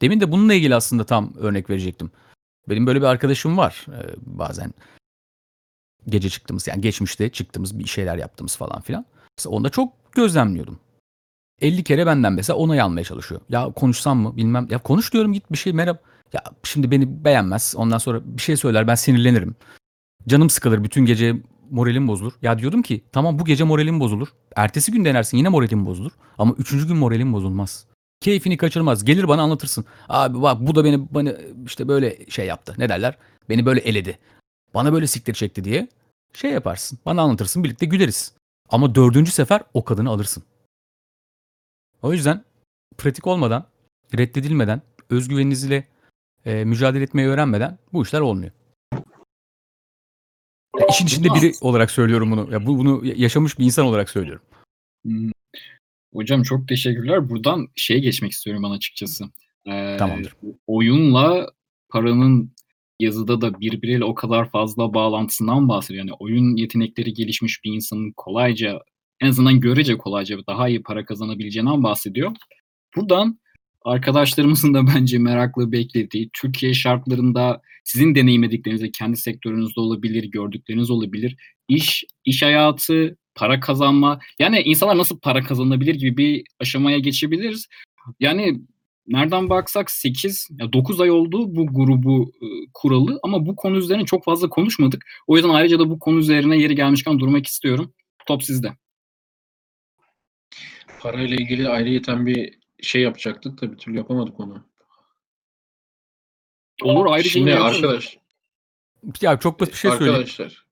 D: Demin de bununla ilgili aslında tam örnek verecektim. Benim böyle bir arkadaşım var. Ee, bazen gece çıktığımız yani geçmişte çıktığımız bir şeyler yaptığımız falan filan. Mesela onda çok gözlemliyordum. 50 kere benden mesela onay almaya çalışıyor. Ya konuşsam mı bilmem. Ya konuş diyorum git bir şey merhaba. Ya şimdi beni beğenmez. Ondan sonra bir şey söyler ben sinirlenirim. Canım sıkılır bütün gece moralim bozulur. Ya diyordum ki tamam bu gece moralim bozulur. Ertesi gün denersin yine moralim bozulur. Ama üçüncü gün moralim bozulmaz. Keyfini kaçırmaz. Gelir bana anlatırsın. Abi bak bu da beni, beni işte böyle şey yaptı. Ne derler? Beni böyle eledi. Bana böyle siktir çekti diye şey yaparsın. Bana anlatırsın birlikte güleriz. Ama dördüncü sefer o kadını alırsın. O yüzden pratik olmadan, reddedilmeden, özgüveninizle e, mücadele etmeyi öğrenmeden bu işler olmuyor. Ya işin içinde biri olarak söylüyorum bunu. Ya bu bunu yaşamış bir insan olarak söylüyorum.
A: Hmm. Hocam çok teşekkürler. Buradan şeye geçmek istiyorum ben açıkçası. Ee,
D: Tamamdır.
A: Oyunla paranın yazıda da birbiriyle o kadar fazla bağlantısından bahsediyor. Yani oyun yetenekleri gelişmiş bir insanın kolayca en azından görece kolayca daha iyi para kazanabileceğinden bahsediyor. Buradan arkadaşlarımızın da bence merakla beklediği Türkiye şartlarında sizin deneyimlediklerinizde kendi sektörünüzde olabilir, gördükleriniz olabilir. İş, iş hayatı, para kazanma. Yani insanlar nasıl para kazanabilir gibi bir aşamaya geçebiliriz. Yani nereden baksak 8 ya 9 ay oldu bu grubu e, kuralı ama bu konu üzerine çok fazla konuşmadık. O yüzden ayrıca da bu konu üzerine yeri gelmişken durmak istiyorum. Top sizde.
C: Parayla ilgili ayrıyeten bir şey yapacaktık da bir türlü yapamadık onu.
A: Olur ayrıca
C: Şimdi
A: yine
C: arkadaş,
D: Ya çok basit bir şey söyleyeyim.
C: arkadaşlar.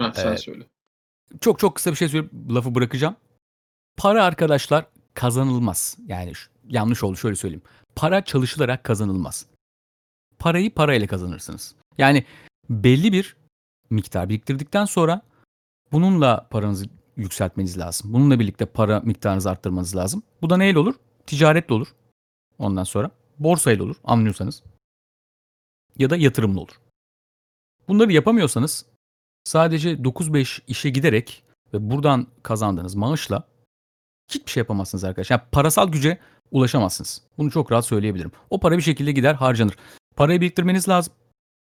C: Heh, sen
D: Evet.
C: söyle.
D: Çok çok kısa bir şey söyleyip lafı bırakacağım. Para arkadaşlar kazanılmaz. Yani şu- yanlış oldu şöyle söyleyeyim. Para çalışılarak kazanılmaz. Parayı parayla kazanırsınız. Yani belli bir miktar biriktirdikten sonra bununla paranızı yükseltmeniz lazım. Bununla birlikte para miktarınızı arttırmanız lazım. Bu da neyle olur? Ticaretle olur. Ondan sonra borsayla olur anlıyorsanız. Ya da yatırımla olur. Bunları yapamıyorsanız sadece 9-5 işe giderek ve buradan kazandığınız maaşla hiçbir şey yapamazsınız arkadaşlar. Yani parasal güce ulaşamazsınız. Bunu çok rahat söyleyebilirim. O para bir şekilde gider harcanır. Parayı biriktirmeniz lazım.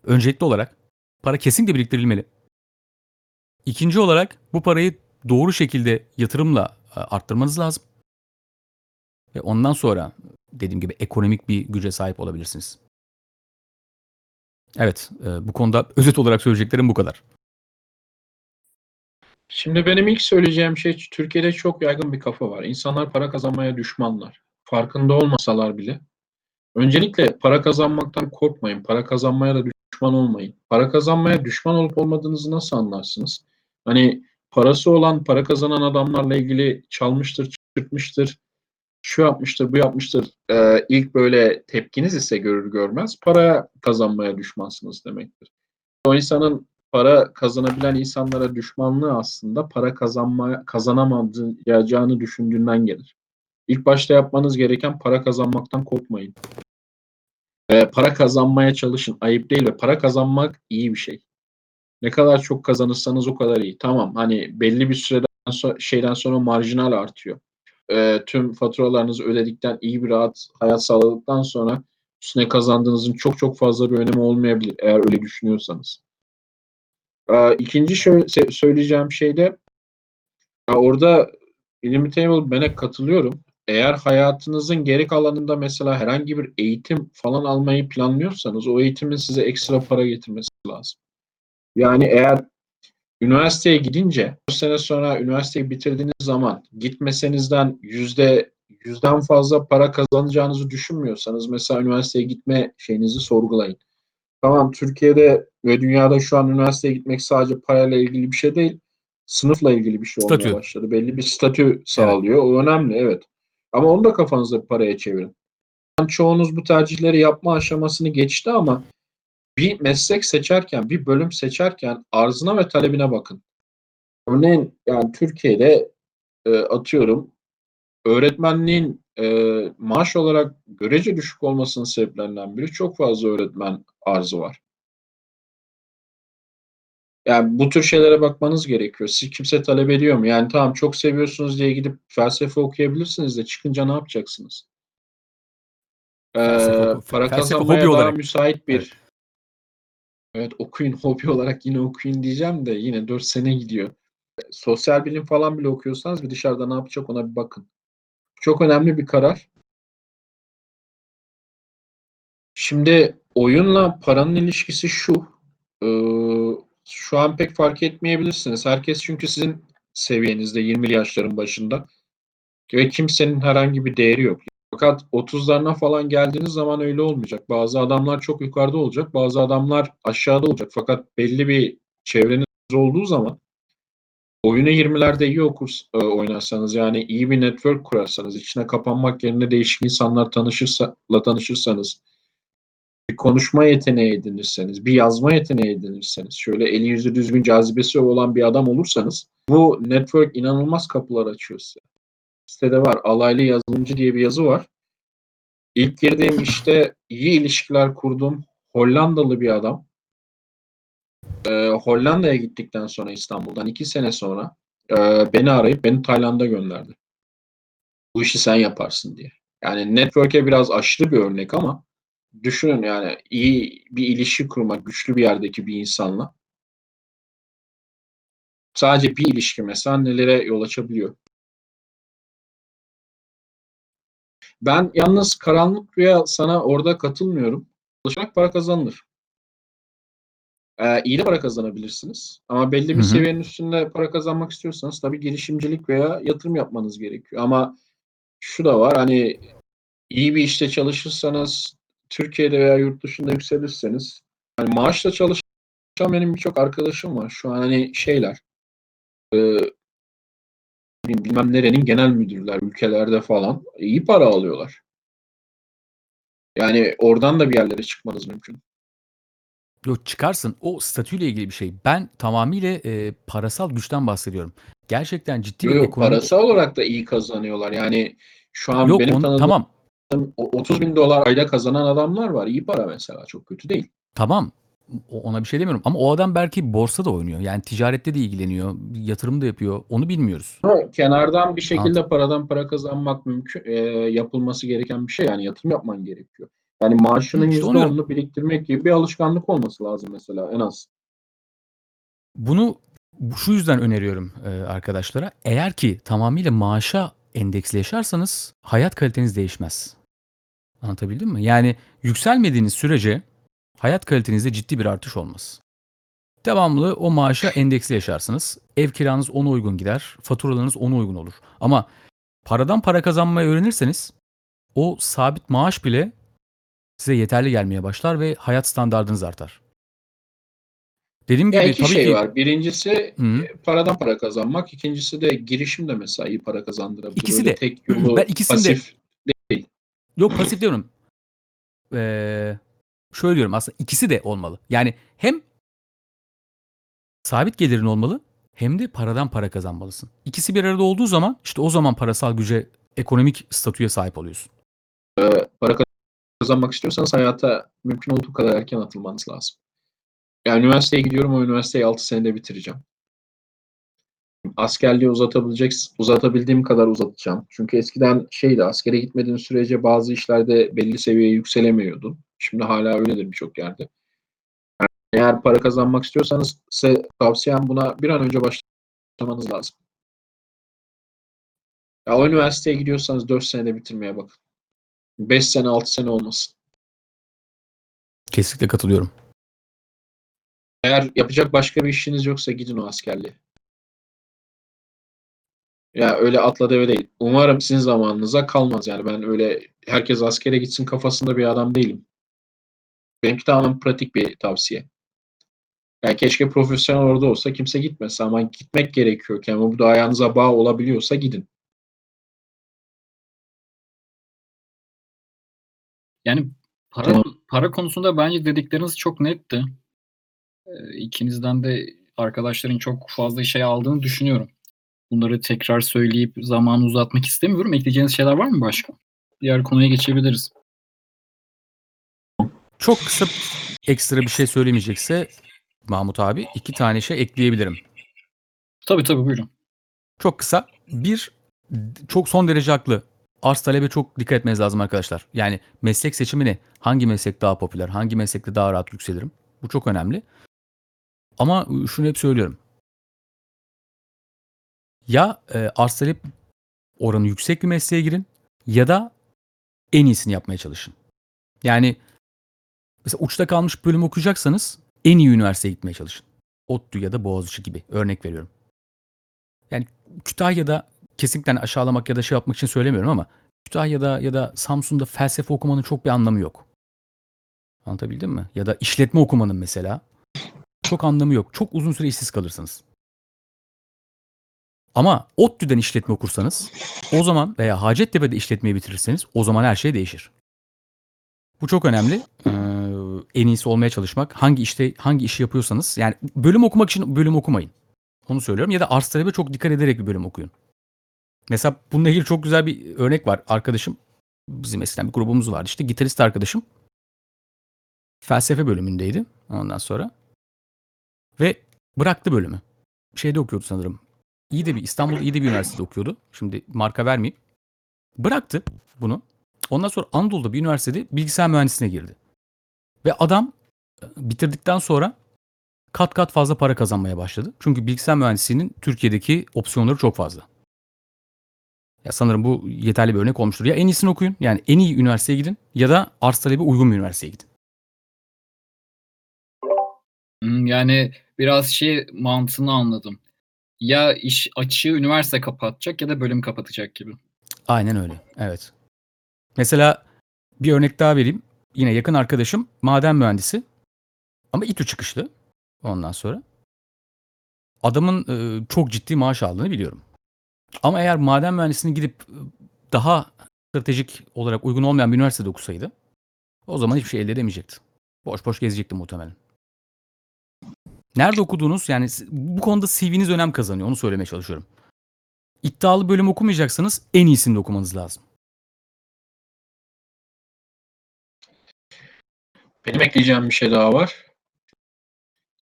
D: Öncelikli olarak para kesinlikle biriktirilmeli. İkinci olarak bu parayı doğru şekilde yatırımla e, arttırmanız lazım. Ve ondan sonra dediğim gibi ekonomik bir güce sahip olabilirsiniz. Evet, e, bu konuda özet olarak söyleyeceklerim bu kadar.
C: Şimdi benim ilk söyleyeceğim şey Türkiye'de çok yaygın bir kafa var. İnsanlar para kazanmaya düşmanlar. Farkında olmasalar bile. Öncelikle para kazanmaktan korkmayın. Para kazanmaya da düşman olmayın. Para kazanmaya düşman olup olmadığınızı nasıl anlarsınız? Hani parası olan, para kazanan adamlarla ilgili çalmıştır, çırpmıştır, şu yapmıştır, bu yapmıştır. Ee, ilk böyle tepkiniz ise görür görmez para kazanmaya düşmansınız demektir. O insanın para kazanabilen insanlara düşmanlığı aslında para kazanma kazanamayacağını düşündüğünden gelir. İlk başta yapmanız gereken para kazanmaktan korkmayın. Ee, para kazanmaya çalışın. Ayıp değil ve para kazanmak iyi bir şey. Ne kadar çok kazanırsanız o kadar iyi. Tamam hani belli bir süreden so- şeyden sonra marjinal artıyor. Ee, tüm faturalarınızı ödedikten iyi bir rahat hayat sağladıktan sonra üstüne kazandığınızın çok çok fazla bir önemi olmayabilir eğer öyle düşünüyorsanız. Ee, ikinci se- söyleyeceğim şey de ya orada Illimitable Ben'e katılıyorum. Eğer hayatınızın geri kalanında mesela herhangi bir eğitim falan almayı planlıyorsanız o eğitimin size ekstra para getirmesi lazım. Yani eğer üniversiteye gidince 4 sene sonra üniversiteyi bitirdiğiniz zaman gitmesenizden yüzde yüzden fazla para kazanacağınızı düşünmüyorsanız mesela üniversiteye gitme şeyinizi sorgulayın. Tamam Türkiye'de ve dünyada şu an üniversiteye gitmek sadece parayla ilgili bir şey değil. Sınıfla ilgili bir şey olmaya
D: Statü.
C: başladı. Belli bir statü sağlıyor. O önemli evet. Ama onu da kafanızda paraya çevirin. Çoğunuz bu tercihleri yapma aşamasını geçti ama bir meslek seçerken, bir bölüm seçerken arzına ve talebine bakın. Örneğin yani Türkiye'de e, atıyorum öğretmenliğin e, maaş olarak görece düşük olmasının sebeplerinden biri çok fazla öğretmen arzı var. Yani bu tür şeylere bakmanız gerekiyor. Siz kimse talep ediyor mu? Yani tamam çok seviyorsunuz diye gidip felsefe okuyabilirsiniz de çıkınca ne yapacaksınız? Ee,
D: Felsefe
C: para
D: felsefe
C: kazanmaya daha
D: olarak.
C: müsait bir
D: Evet.
C: Evet okuyun hobi olarak yine okuyun diyeceğim de yine 4 sene gidiyor. Sosyal bilim falan bile okuyorsanız bir dışarıda ne yapacak ona bir bakın. Çok önemli bir karar. Şimdi oyunla paranın ilişkisi şu. Şu an pek fark etmeyebilirsiniz. Herkes çünkü sizin seviyenizde 20'li yaşların başında ve kimsenin herhangi bir değeri yok. Fakat 30'larına falan geldiğiniz zaman öyle olmayacak. Bazı adamlar çok yukarıda olacak, bazı adamlar aşağıda olacak. Fakat belli bir çevreniz olduğu zaman oyunu 20'lerde iyi okur, e, oynarsanız yani iyi bir network kurarsanız, içine kapanmak yerine değişik insanlar tanışırsa, tanışırsanız, bir konuşma yeteneği edinirseniz, bir yazma yeteneği edinirseniz, şöyle eli yüzü düzgün cazibesi olan bir adam olursanız bu network inanılmaz kapılar açıyor size. Sitede var. Alaylı yazılımcı diye bir yazı var. İlk girdiğim işte iyi ilişkiler kurduğum Hollandalı bir adam. Ee, Hollanda'ya gittikten sonra İstanbul'dan iki sene sonra e, beni arayıp beni Tayland'a gönderdi. Bu işi sen yaparsın diye. Yani network'e biraz aşırı bir örnek ama düşünün yani iyi bir ilişki kurmak güçlü bir yerdeki bir insanla sadece bir ilişki mesela nelere yol açabiliyor. Ben yalnız karanlık rüya sana orada katılmıyorum. Çalışarak para kazanılır. Ee, iyi de para kazanabilirsiniz. Ama belli bir
D: Hı hı.
C: seviyenin üstünde para kazanmak istiyorsanız tabii girişimcilik veya yatırım yapmanız gerekiyor. Ama şu da var hani iyi bir işte çalışırsanız Türkiye'de veya yurt dışında yükselirseniz hani maaşla çalışan benim birçok arkadaşım var. Şu an hani şeyler e, bilmem nerenin genel müdürler ülkelerde falan iyi para alıyorlar. Yani oradan da bir yerlere çıkmanız mümkün.
D: Yok çıkarsın. O statüyle ilgili bir şey. Ben tamamıyla e, parasal güçten bahsediyorum. Gerçekten ciddi bir
C: Yok,
D: ekonomik...
C: parasal olarak da iyi kazanıyorlar. Yani şu an
D: Yok
C: benim
D: onu-
C: tanıdığım
D: tamam.
C: o- 30 bin dolar ayda kazanan adamlar var. İyi para mesela. Çok kötü değil.
D: Tamam. Ona bir şey demiyorum. Ama o adam belki borsada oynuyor. Yani ticarette de ilgileniyor. Yatırım da yapıyor. Onu bilmiyoruz.
C: Ama kenardan bir şekilde
D: Anladım.
C: paradan para kazanmak mümkün. e, yapılması gereken bir şey. Yani yatırım yapman gerekiyor. Yani maaşının
D: işte onu
C: %10'unu biriktirmek gibi bir alışkanlık olması lazım mesela en az.
D: Bunu bu- şu yüzden öneriyorum e, arkadaşlara. Eğer ki tamamıyla maaşa endeksli yaşarsanız hayat kaliteniz değişmez. Anlatabildim mi? Yani yükselmediğiniz sürece hayat kalitenizde ciddi bir artış olmaz. Devamlı o maaşa endeksli yaşarsınız. Ev kiranız ona uygun gider. Faturalarınız ona uygun olur. Ama paradan para kazanmayı öğrenirseniz o sabit maaş bile size yeterli gelmeye başlar ve hayat standardınız artar. Dediğim gibi
C: Ya iki
D: tabii
C: şey
D: ki
C: var. Birincisi
D: Hı.
C: e, paradan para kazanmak. İkincisi de girişim de mesela iyi para kazandırabilir.
D: İkisi
C: Öyle
D: de.
C: tek yolu
D: Ben ikisini de-
C: pasif
D: Yok pasif diyorum. Ee, şöyle diyorum aslında ikisi de olmalı. Yani hem sabit gelirin olmalı hem de paradan para kazanmalısın. İkisi bir arada olduğu zaman işte o zaman parasal güce, ekonomik statüye sahip oluyorsun.
C: para kazanmak istiyorsanız hayata mümkün olduğu kadar erken atılmanız lazım. Yani üniversiteye gidiyorum o üniversiteyi 6 senede bitireceğim. Askerliği uzatabilecek, uzatabildiğim kadar uzatacağım. Çünkü eskiden şeydi askere gitmediğin sürece bazı işlerde belli seviyeye yükselemiyordun. Şimdi hala öyledir birçok yerde. Yani eğer para kazanmak istiyorsanız size tavsiyem buna bir an önce başlamanız lazım. Ya o üniversiteye gidiyorsanız 4 senede bitirmeye bakın. 5 sene 6 sene olmasın.
D: Kesinlikle katılıyorum.
C: Eğer yapacak başka bir işiniz yoksa gidin o askerliğe. Ya öyle atla deve değil. Umarım sizin zamanınıza kalmaz yani. Ben öyle herkes askere gitsin kafasında bir adam değilim. Benimki tamamen pratik bir tavsiye. Yani keşke profesyonel orada olsa kimse gitmese ama gitmek gerekiyorken bu da ayağınıza bağ olabiliyorsa gidin.
A: Yani para
C: Tamam.
A: para konusunda bence dedikleriniz çok netti. Ee, ikinizden de arkadaşların çok fazla şey aldığını düşünüyorum. Bunları tekrar söyleyip zamanı uzatmak istemiyorum. Ekleyeceğiniz şeyler var mı başka? Diğer konuya geçebiliriz.
D: Çok kısa ekstra bir şey söylemeyecekse Mahmut abi. iki tane şey ekleyebilirim.
A: Tabii tabii buyurun.
D: Çok kısa. Bir, çok son derece haklı. Arz talebe çok dikkat etmeniz lazım arkadaşlar. Yani meslek seçimi ne? Hangi meslek daha popüler? Hangi meslekte daha rahat yükselirim? Bu çok önemli. Ama şunu hep söylüyorum. Ya e, arz talep oranı yüksek bir mesleğe girin ya da en iyisini yapmaya çalışın. Yani mesela uçta kalmış bölüm okuyacaksanız en iyi üniversiteye gitmeye çalışın. ODTÜ ya da Boğaziçi gibi örnek veriyorum. Yani Kütahya'da kesinlikle hani aşağılamak ya da şey yapmak için söylemiyorum ama Kütahya'da ya da Samsun'da felsefe okumanın çok bir anlamı yok. Anlatabildim mi? Ya da işletme okumanın mesela çok anlamı yok. Çok uzun süre işsiz kalırsınız. Ama ODTÜ'den işletme okursanız o zaman veya Hacettepe'de işletmeyi bitirirseniz o zaman her şey değişir. Bu çok önemli. Ee, en iyisi olmaya çalışmak. Hangi işte hangi işi yapıyorsanız yani bölüm okumak için bölüm okumayın. Onu söylüyorum. Ya da arz talebe çok dikkat ederek bir bölüm okuyun. Mesela bununla ilgili çok güzel bir örnek var. Arkadaşım bizim eskiden bir grubumuz vardı işte. Gitarist arkadaşım felsefe bölümündeydi ondan sonra. Ve bıraktı bölümü. Şeyde okuyordu sanırım. İyi de bir İstanbul'da iyi de bir üniversitede okuyordu. Şimdi marka vermeyeyim. Bıraktı bunu. Ondan sonra Anadolu'da bir üniversitede bilgisayar mühendisliğine girdi. Ve adam e, bitirdikten sonra kat kat fazla para kazanmaya başladı. Çünkü bilgisayar mühendisliğinin Türkiye'deki opsiyonları çok fazla. Ya sanırım bu yeterli bir örnek olmuştur. Ya en iyisini okuyun. Yani en iyi üniversiteye gidin ya da arz talebi uygun bir üniversiteye gidin.
A: Hmm, Yani biraz şey mantığını anladım. Ya iş açığı üniversite kapatacak ya da bölüm kapatacak gibi.
D: Aynen öyle. Evet. Mesela bir örnek daha vereyim. Yine yakın arkadaşım maden mühendisi. Ama İTÜ çıkışlı. Ondan sonra. Adamın e, çok ciddi maaş aldığını biliyorum. Ama eğer maden mühendisliğini gidip e, daha stratejik olarak uygun olmayan bir üniversitede okusaydı o zaman hiçbir şey elde edemeyecekti. Boş boş gezecekti muhtemelen. Nerede okuduğunuz yani bu konuda CV'niz önem kazanıyor. Onu söylemeye çalışıyorum. İddialı bölüm okumayacaksanız en iyisini de okumanız lazım.
C: Benim ekleyeceğim bir şey daha var.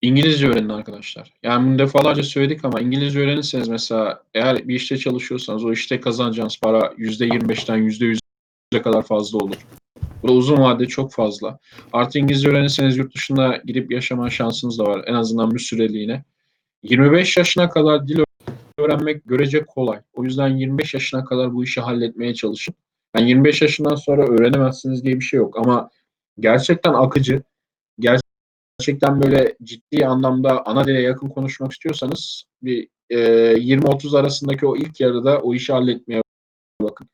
C: İngilizce öğrenin arkadaşlar. Yani bunu defalarca söyledik ama İngilizce öğrenirseniz mesela eğer bir işte çalışıyorsanız o işte kazanacağınız para %25'ten %100'e kadar fazla olur. Bu uzun vadede çok fazla. Artı İngilizce öğrenirseniz yurt dışında gidip yaşama şansınız da var. En azından bir süreliğine. 25 yaşına kadar dil öğrenmek görece kolay. O yüzden 25 yaşına kadar bu işi halletmeye çalışın. Yani 25 yaşından sonra öğrenemezsiniz diye bir şey yok ama gerçekten akıcı, gerçekten böyle ciddi anlamda ana dile yakın konuşmak istiyorsanız bir e, 20-30 arasındaki o ilk yarıda o işi halletmeye bakın.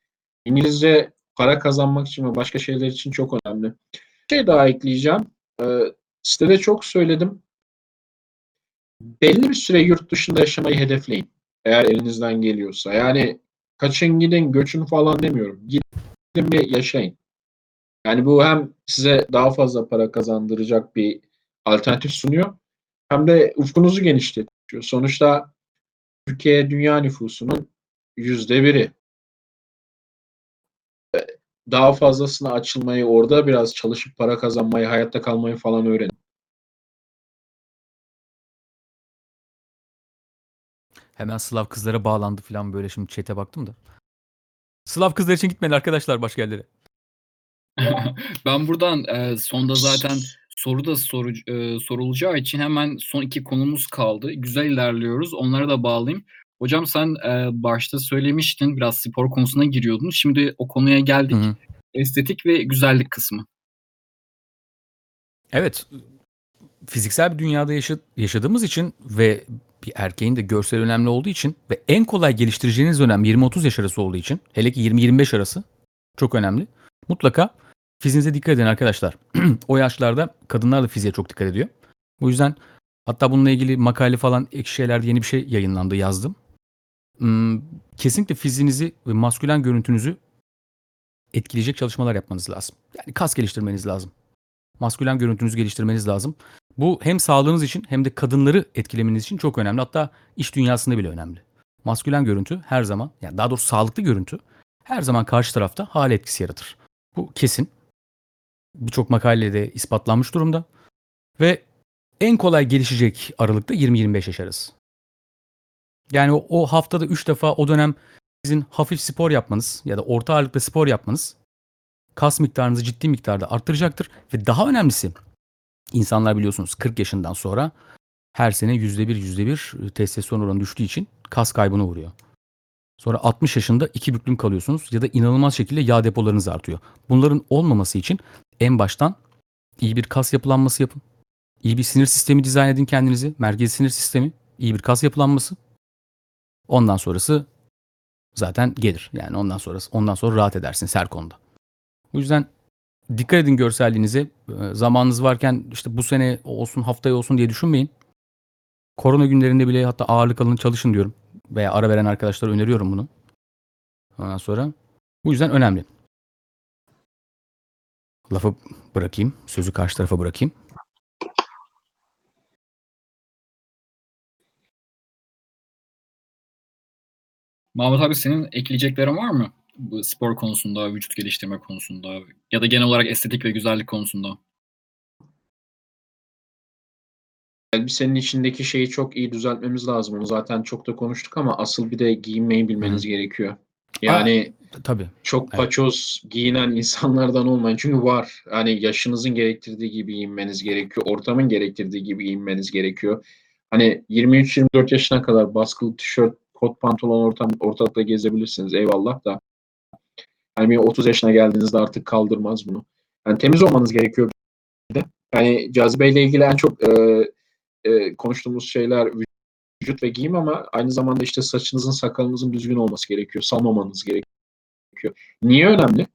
C: İngilizce para kazanmak için ve başka şeyler için çok önemli. Bir şey daha ekleyeceğim. E, sitede çok söyledim. Belli bir süre yurt dışında yaşamayı hedefleyin. Eğer elinizden geliyorsa. Yani kaçın gidin, göçün falan demiyorum. Gidin bir yaşayın. Yani bu hem size daha fazla para kazandıracak bir alternatif sunuyor hem de ufkunuzu genişletiyor. Sonuçta Türkiye dünya nüfusunun yüzde biri. Daha fazlasına açılmayı, orada biraz çalışıp para kazanmayı, hayatta kalmayı falan öğrenin.
D: Hemen Slav kızlara bağlandı falan böyle şimdi chat'e baktım da. Slav kızlar için gitmeyin arkadaşlar başka yerlere.
A: Ben buradan e, sonda zaten soru da soru, e, sorulacağı için hemen son iki konumuz kaldı. Güzel ilerliyoruz. Onlara da bağlayayım. Hocam sen e, başta söylemiştin biraz spor konusuna giriyordun. Şimdi o konuya geldik.
D: Hı hı.
A: Estetik ve güzellik kısmı.
D: Evet. Fiziksel bir dünyada yaşa- yaşadığımız için ve bir erkeğin de görsel önemli olduğu için ve en kolay geliştireceğiniz dönem 20-30 yaş arası olduğu için hele ki 20-25 arası çok önemli. Mutlaka fiziğinize dikkat edin arkadaşlar. o yaşlarda kadınlar da fiziğe çok dikkat ediyor. Bu yüzden hatta bununla ilgili makale falan ek şeylerde yeni bir şey yayınlandı yazdım. Hmm, kesinlikle fiziğinizi ve maskülen görüntünüzü etkileyecek çalışmalar yapmanız lazım. Yani kas geliştirmeniz lazım maskülen görüntünüzü geliştirmeniz lazım. Bu hem sağlığınız için hem de kadınları etkilemeniz için çok önemli. Hatta iş dünyasında bile önemli. Maskülen görüntü her zaman, yani daha doğrusu sağlıklı görüntü her zaman karşı tarafta hal etkisi yaratır. Bu kesin. Birçok makalede ispatlanmış durumda. Ve en kolay gelişecek aralıkta 20-25 yaş arası. Yani o, o haftada 3 defa o dönem sizin hafif spor yapmanız ya da orta ağırlıklı spor yapmanız kas miktarınızı ciddi miktarda arttıracaktır. Ve daha önemlisi insanlar biliyorsunuz 40 yaşından sonra her sene %1 %1 testosteron oranı düştüğü için kas kaybına uğruyor. Sonra 60 yaşında iki büklüm kalıyorsunuz ya da inanılmaz şekilde yağ depolarınız artıyor. Bunların olmaması için en baştan iyi bir kas yapılanması yapın. İyi bir sinir sistemi dizayn edin kendinizi. Merkezi sinir sistemi, iyi bir kas yapılanması. Ondan sonrası zaten gelir. Yani ondan sonrası ondan sonra rahat edersiniz her konuda. O yüzden dikkat edin görselliğinize. Ee, Zamanınız varken işte bu sene olsun haftaya olsun diye düşünmeyin. Korona günlerinde bile hatta ağırlık alın çalışın diyorum. Veya ara veren arkadaşlara öneriyorum bunu. Ondan sonra bu yüzden önemli. Lafı bırakayım. Sözü karşı tarafa bırakayım.
A: Mahmut abi senin ekleyeceklerin var mı? Bu spor konusunda, vücut geliştirme konusunda ya da genel olarak estetik ve güzellik konusunda.
C: Elbisenin içindeki şeyi çok iyi düzeltmemiz lazım. Onu zaten çok da konuştuk ama asıl bir de giyinmeyi bilmeniz gerekiyor. Yani
D: Tabii.
C: çok
D: Evet.
C: paçoz giyinen insanlardan olmayın. Çünkü var. Hani yaşınızın gerektirdiği gibi giyinmeniz gerekiyor. Ortamın gerektirdiği gibi giyinmeniz gerekiyor. Hani 23-24 yaşına kadar baskılı tişört, kot pantolon ortam, ortalıkta gezebilirsiniz. Eyvallah da. Bir 30 yaşına geldiğinizde artık kaldırmaz bunu. Yani temiz olmanız gerekiyor bir. Yani cazibeyle ilgili en çok e, e, konuştuğumuz şeyler vücut ve giyim ama aynı zamanda işte saçınızın sakalınızın düzgün olması gerekiyor. Salmamanız gerekiyor. Niye önemli?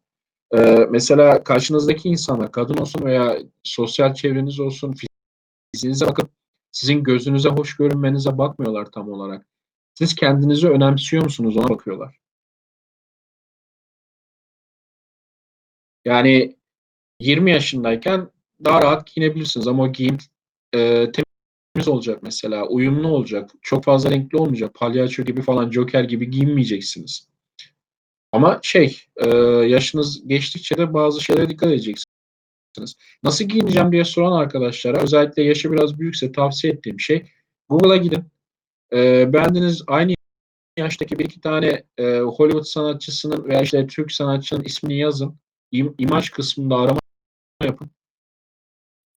C: Ee, mesela karşınızdaki insanlar kadın olsun veya sosyal çevreniz olsun fiziğinize bakıp sizin gözünüze hoş görünmenize bakmıyorlar tam olarak. Siz kendinizi önemsiyor musunuz ona bakıyorlar. Yani 20 yaşındayken daha rahat giyinebilirsiniz ama giyim e, temiz olacak mesela, uyumlu olacak, çok fazla renkli olmayacak, palyaço gibi falan, Joker gibi giyinmeyeceksiniz. Ama şey, e, yaşınız geçtikçe de bazı şeylere dikkat edeceksiniz. Nasıl giyineceğim diye soran arkadaşlara, özellikle yaşı biraz büyükse tavsiye ettiğim şey, Google'a gidin. E, beğendiğiniz aynı yaştaki bir iki tane e, Hollywood sanatçısının veya işte Türk sanatçının ismini yazın. İm, imaj kısmında arama yapın.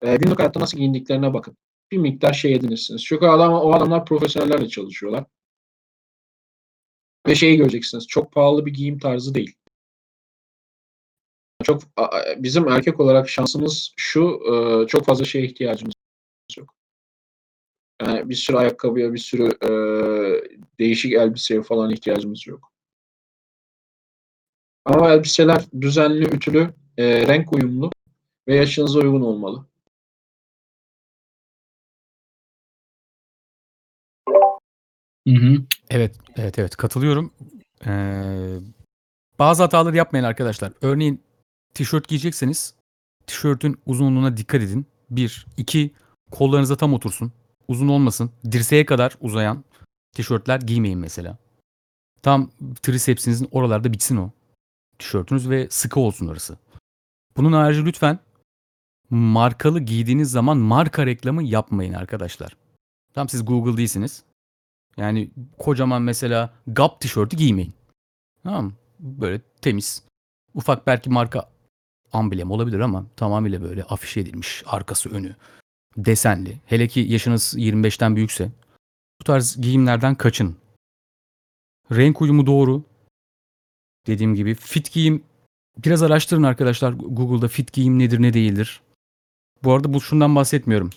C: E, günlük hayatta nasıl giyindiklerine bakın bir miktar şey edinirsiniz. Çünkü adam, o adamlar profesyonellerle çalışıyorlar. Ve şeyi göreceksiniz. Çok pahalı bir giyim tarzı değil. Çok bizim erkek olarak şansımız şu e, çok fazla şeye ihtiyacımız. Yani bir sürü ayakkabıya, bir sürü e, değişik elbiseye falan ihtiyacımız yok. Ama elbiseler düzenli, ütülü, e, renk uyumlu ve yaşınıza uygun olmalı.
A: Hı hı.
D: Evet, evet, evet katılıyorum. Ee, bazı hataları yapmayın arkadaşlar. Örneğin tişört giyecekseniz tişörtün uzunluğuna dikkat edin. Bir, iki, kollarınıza tam otursun. Uzun olmasın. Dirseğe kadar uzayan tişörtler giymeyin mesela. Tam trisepsinizin oralarda bitsin o tişörtünüz ve sıkı olsun orası. Bunun harici lütfen markalı giydiğiniz zaman marka reklamı yapmayın arkadaşlar. Tam siz Google değilsiniz. Yani kocaman mesela Gap tişörtü giymeyin. Tamam? Böyle temiz. Ufak belki marka amblem olabilir ama tamamıyla böyle afişe edilmiş. Arkası önü. Desenli. Hele ki yaşınız 25'ten büyükse. Bu tarz giyimlerden kaçın. Renk uyumu doğru. Dediğim gibi fit giyim biraz araştırın arkadaşlar Google'da fit giyim nedir ne değildir. Bu arada bu şundan bahsetmiyorum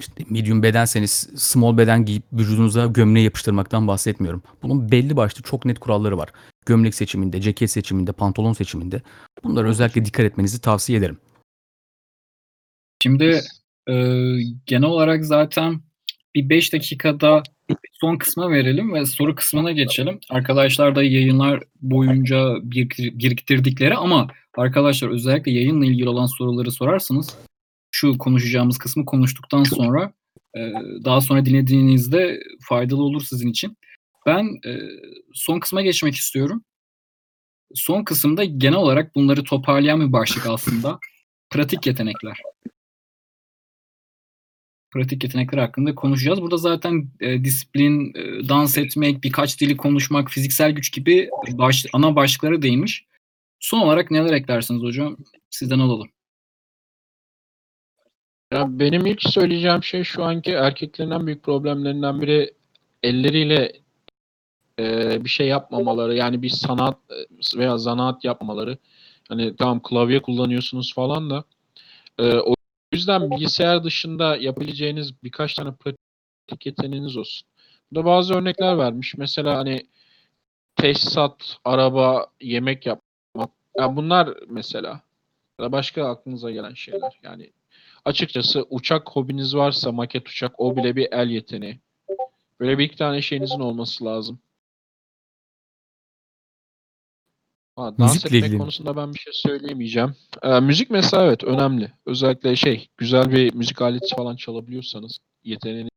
D: işte medium bedenseniz small beden giyip vücudunuza gömleği yapıştırmaktan bahsetmiyorum. Bunun belli başlı çok net kuralları var. Gömlek seçiminde, ceket seçiminde, pantolon seçiminde. Bunlara özellikle dikkat etmenizi tavsiye ederim.
A: Şimdi e, genel olarak zaten bir 5 dakikada son kısma verelim ve soru kısmına geçelim. Arkadaşlar da yayınlar boyunca biriktirdikleri ama arkadaşlar özellikle yayınla ilgili olan soruları sorarsanız şu konuşacağımız kısmı konuştuktan sonra e, daha sonra dinlediğinizde faydalı olur sizin için. Ben e, son kısma geçmek istiyorum. Son kısımda genel olarak bunları toparlayan bir başlık aslında. Pratik yetenekler. Pratik yetenekler hakkında konuşacağız. Burada zaten e, disiplin, e, dans etmek, birkaç dili konuşmak, fiziksel güç gibi baş, ana başlıklara değinmiş. Son olarak neler eklersiniz hocam? Sizden alalım.
C: Ya benim ilk söyleyeceğim şey şu anki erkeklerin en büyük problemlerinden biri elleriyle e, bir şey yapmamaları. Yani bir sanat e, veya zanaat yapmamaları. Hani tamam klavye kullanıyorsunuz falan da e, o yüzden bilgisayar dışında yapabileceğiniz birkaç tane pratik yeteneğiniz olsun. Burada bazı örnekler vermiş. Mesela hani tesisat, araba, yemek yapmak. Ya bunlar mesela. Ya başka aklınıza gelen şeyler. Yani açıkçası uçak hobiniz varsa maket uçak o bile bir el yeteneği. Böyle bir iki tane şeyinizin olması lazım. Dans
D: Müzikle
C: etmek
D: ilgili.
C: konusunda ben bir şey söyleyemeyeceğim. Ee, müzik mesela evet önemli. Özellikle şey güzel bir müzik aleti falan çalabiliyorsanız yeteneğiniz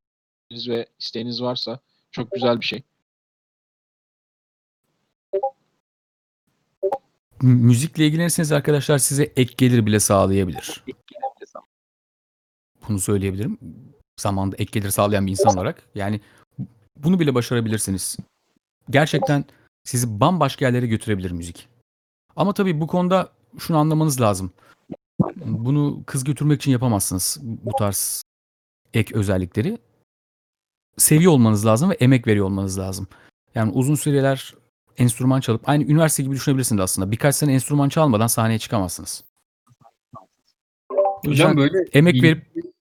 C: ve isteğiniz varsa çok güzel bir şey.
D: M- müzikle ilgilenirseniz arkadaşlar size ek gelir bile sağlayabilir. Bunu söyleyebilirim. Zamanında ek gelir sağlayan bir insan olarak. Yani bunu bile başarabilirsiniz. Gerçekten sizi bambaşka yerlere götürebilir müzik. Ama tabii bu konuda şunu anlamanız lazım. Bunu kız götürmek için yapamazsınız bu tarz ek özellikleri. Seviyor olmanız lazım ve emek veriyor olmanız lazım. Yani uzun süreler enstrüman çalıp aynı üniversite gibi düşünebilirsiniz aslında. Birkaç sene enstrüman çalmadan sahneye çıkamazsınız.
A: Hocam böyle
D: emek verip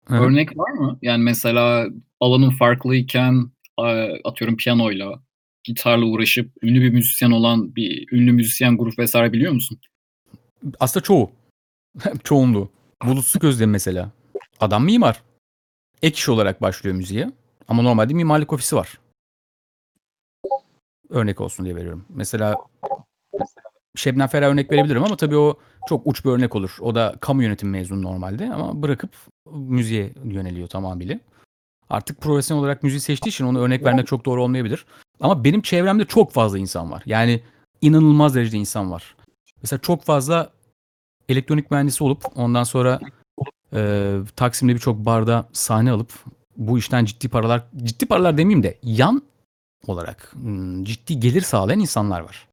A: örnek var mı? Yani mesela alanın farklıyken e, atıyorum piyanoyla, gitarla uğraşıp ünlü bir müzisyen olan bir ünlü müzisyen grup vesaire biliyor musun?
D: aslında çoğu. Çoğunluğu. Bulut Gözlem mesela. Adam mimar. Ek iş olarak başlıyor müziğe. Ama normalde mimarlık ofisi var. Örnek olsun diye veriyorum. Mesela Şebnem Ferah örnek verebilirim ama tabii o çok uç bir örnek olur. O da kamu yönetim mezunu normalde ama bırakıp müziğe yöneliyor tamamıyla. Artık profesyonel olarak müziği seçtiği için onu örnek vermek çok doğru olmayabilir. Ama benim çevremde çok fazla insan var. Yani inanılmaz derecede insan var. Mesela çok fazla elektronik mühendisi olup ondan sonra e, Taksim'de birçok barda sahne alıp bu işten ciddi paralar, ciddi paralar demeyeyim de yan olarak hmm, ciddi gelir sağlayan insanlar var.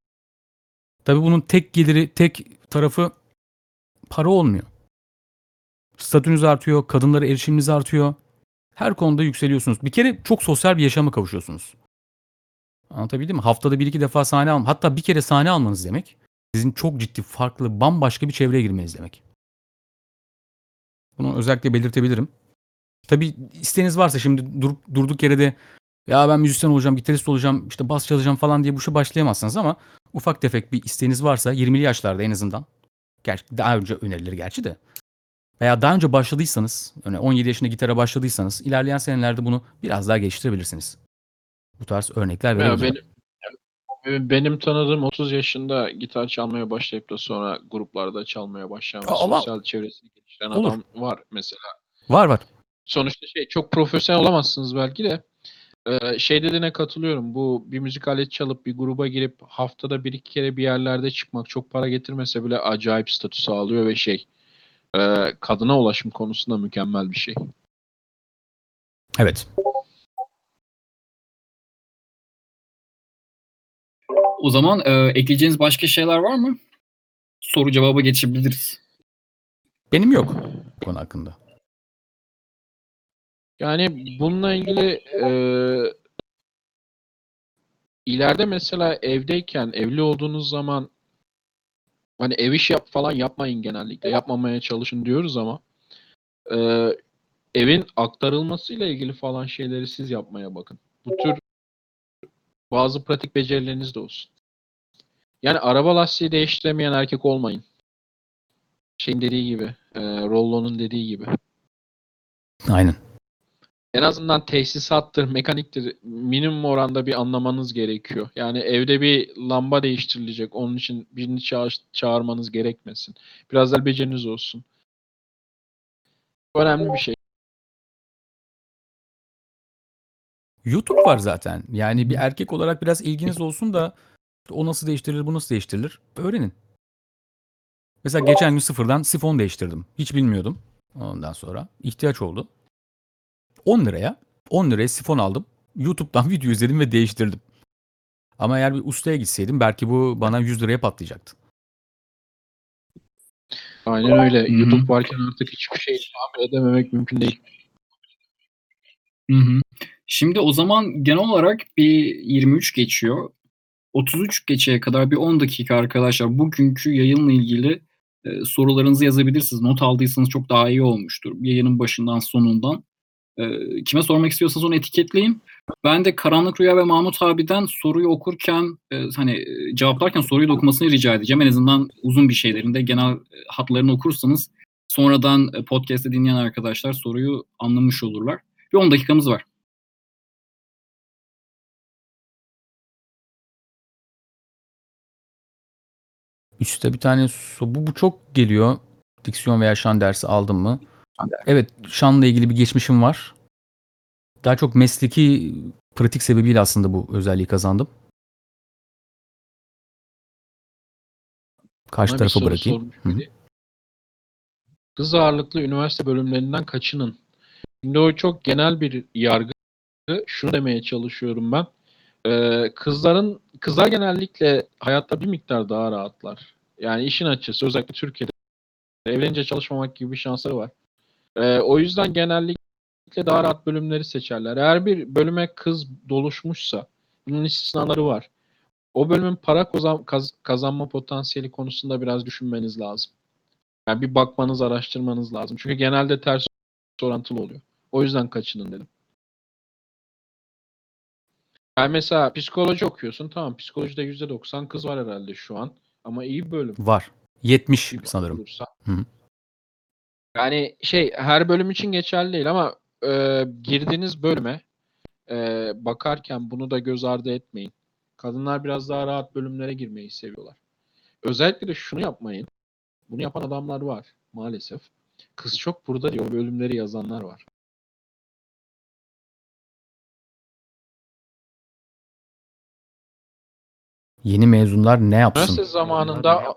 D: Tabii bunun tek geliri, tek tarafı para olmuyor. Statünüz artıyor, kadınlara erişiminiz artıyor. Her konuda yükseliyorsunuz. Bir kere çok sosyal bir yaşama kavuşuyorsunuz. Anlatabildim mi? Haftada bir iki defa sahne al, hatta bir kere sahne almanız demek sizin çok ciddi, farklı, bambaşka bir çevreye girmeniz demek. Bunu özellikle belirtebilirim. Tabii isteğiniz varsa şimdi durup, durduk yere de ya ben müzisyen olacağım, gitarist olacağım, işte bas çalacağım falan diye bu işe başlayamazsınız ama ufak tefek bir isteğiniz varsa 20'li yaşlarda en azından gerçi daha önce önerilir gerçi de veya daha önce başladıysanız, yani 17 yaşında gitara başladıysanız ilerleyen senelerde bunu biraz daha geliştirebilirsiniz. Bu tarz örnekler
C: Ya
D: verebilirim.
C: benim benim tanıdığım 30 yaşında gitar çalmaya başlayıp da sonra gruplarda çalmaya başlayan ve
D: Aa, ama-
C: sosyal çevresini geliştiren
D: Olur.
C: adam var mesela.
D: Var var.
C: Sonuçta şey çok profesyonel olamazsınız belki de Ee, şey dediğine katılıyorum. Bu bir müzik aleti çalıp bir gruba girip haftada bir iki kere bir yerlerde çıkmak çok para getirmese bile acayip statü sağlıyor ve şey e, kadına ulaşım konusunda mükemmel bir şey.
D: Evet.
A: O zaman e, ekleyeceğiniz başka şeyler var mı? Soru cevaba geçebiliriz.
D: Benim yok bu konu hakkında.
C: Yani bununla ilgili e, ileride mesela evdeyken evli olduğunuz zaman hani ev iş yap falan yapmayın genellikle. Yapmamaya çalışın diyoruz ama e, evin aktarılmasıyla ilgili falan şeyleri siz yapmaya bakın. Bu tür bazı pratik becerileriniz de olsun. Yani araba lastiği değiştiremeyen erkek olmayın. Şeyin dediği gibi, e, Rollo'nun dediği gibi.
D: Aynen.
C: en azından tesisattır, mekaniktir minimum oranda bir anlamanız gerekiyor. Yani evde bir lamba değiştirilecek. Onun için birini çağır- çağırmanız gerekmesin. Biraz da beceriniz olsun. Önemli bir şey.
D: YouTube var zaten. Yani bir erkek olarak biraz ilginiz olsun da o nasıl değiştirilir, bu nasıl değiştirilir öğrenin. Mesela geçen gün sıfırdan sifon değiştirdim. Hiç bilmiyordum. Ondan sonra ihtiyaç oldu. 10 liraya 10 liraya sifon aldım. YouTube'dan video izledim ve değiştirdim. Ama eğer bir ustaya gitseydim belki bu bana 100 liraya patlayacaktı.
C: Aynen öyle.
A: hı.
C: YouTube varken artık hiçbir şey tahmin edememek mümkün değil.
A: Hı hı. Şimdi o zaman genel olarak bir 23 geçiyor. 33 geçeye kadar bir 10 dakika arkadaşlar bugünkü yayınla ilgili e, sorularınızı yazabilirsiniz. Not aldıysanız çok daha iyi olmuştur. Yayının başından sonundan. E, kime sormak istiyorsanız onu etiketleyin. Ben de Karanlık Rüya ve Mahmut abiden soruyu okurken e, hani e, cevaplarken soruyu da okumasını rica edeceğim. En azından uzun bir şeylerinde genel e, hatlarını okursanız sonradan e, podcast'te dinleyen arkadaşlar soruyu anlamış olurlar. Bir 10 dakikamız var.
D: Üste bir tane so- bu, bu çok geliyor. Diksiyon veya şan dersi aldım mı? Evet, şanla ilgili bir geçmişim var. Daha çok mesleki pratik sebebiyle aslında bu özelliği kazandım. Karşı
C: Bana bir
D: tarafa
C: soru
D: bırakayım.
C: sormuş
D: Hı hı.
C: biri. Kız ağırlıklı üniversite bölümlerinden kaçının? Şimdi o çok genel bir yargı. Şunu demeye çalışıyorum ben. Ee, kızların kızlar genellikle hayatta bir miktar daha rahatlar. Yani işin açısı özellikle Türkiye'de evlenince çalışmamak gibi bir şansları var. Ee, o yüzden genellikle daha rahat bölümleri seçerler. Eğer bir bölüme kız doluşmuşsa bunun istisnaları var. O bölümün para kozan- kaz- kazanma potansiyeli konusunda biraz düşünmeniz lazım. Yani bir bakmanız, araştırmanız lazım. Çünkü genelde ters orantılı oluyor. O yüzden kaçının dedim. Yani mesela psikoloji okuyorsun. Tamam psikolojide %90 kız var herhalde şu an. Ama iyi bir bölüm.
D: Var. 70
C: Bir
D: sanırım.
C: olursa.
D: Hı.
C: Yani şey her bölüm için geçerli değil ama e, girdiğiniz bölüme e, bakarken bunu da göz ardı etmeyin. Kadınlar biraz daha rahat bölümlere girmeyi seviyorlar. Özellikle de şunu yapmayın. Bunu yapan adamlar var maalesef. Kız çok burada diyor bölümleri yazanlar var.
D: Yeni mezunlar ne yapsın?
C: Üniversite zamanında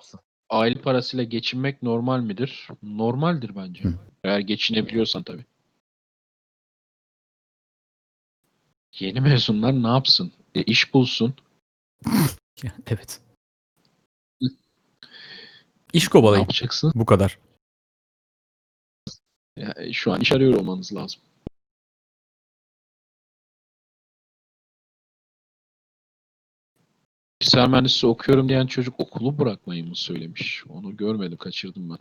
C: aile parasıyla geçinmek normal midir? Normaldir bence.
D: Hı.
C: Eğer geçinebiliyorsan tabii. Yeni mezunlar ne yapsın? E, iş bulsun.
D: Evet. İş
C: Ne
D: kovalayın.
C: yapacaksın?
D: Bu kadar.
C: Ya, e, şu an iş arıyor olmanız lazım. Bilgisayar mühendisliği okuyorum diyen çocuk okulu bırakmayı mı söylemiş? Onu görmedim, kaçırdım ben.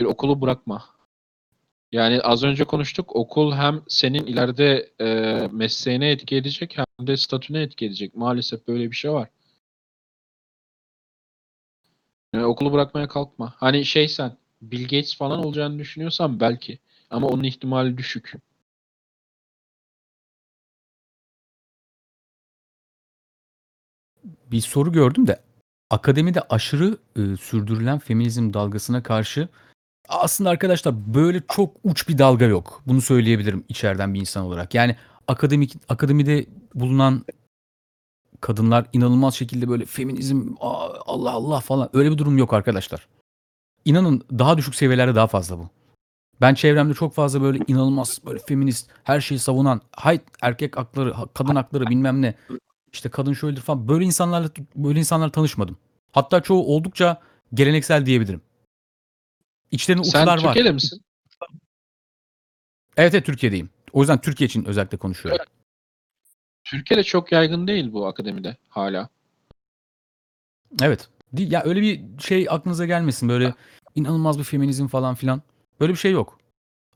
C: Bir okulu bırakma. Yani az önce konuştuk. Okul hem senin ileride e, mesleğine etki edecek hem de statüne etki edecek. Maalesef böyle bir şey var. Yani okulu bırakmaya kalkma. Hani şey sen Bill Gates falan olacağını düşünüyorsan belki. Ama onun ihtimali düşük.
D: Bir soru gördüm de akademide aşırı e, sürdürülen feminizm dalgasına karşı aslında arkadaşlar böyle çok uç bir dalga yok. Bunu söyleyebilirim içeriden bir insan olarak. Yani akademik akademide bulunan kadınlar inanılmaz şekilde böyle feminizm "Aa, Allah Allah falan öyle bir durum yok arkadaşlar. İnanın daha düşük seviyelerde daha fazla bu. Ben çevremde çok fazla böyle inanılmaz böyle feminist her şeyi savunan hay erkek hakları ha- kadın hakları bilmem ne işte kadın şöyledir falan böyle insanlarla böyle insanlarla tanışmadım. Hatta çoğu oldukça geleneksel diyebilirim. İçlerinde
C: Sen
D: uçlar var.
C: Türkiye'de misin?
D: Evet, evet Türkiye'deyim. O yüzden Türkiye için özellikle konuşuyorum.
C: Türkiye'de çok yaygın değil bu akademide hala.
D: Evet. Ya öyle bir şey aklınıza gelmesin böyle inanılmaz bir feminizm falan filan. Böyle bir şey yok.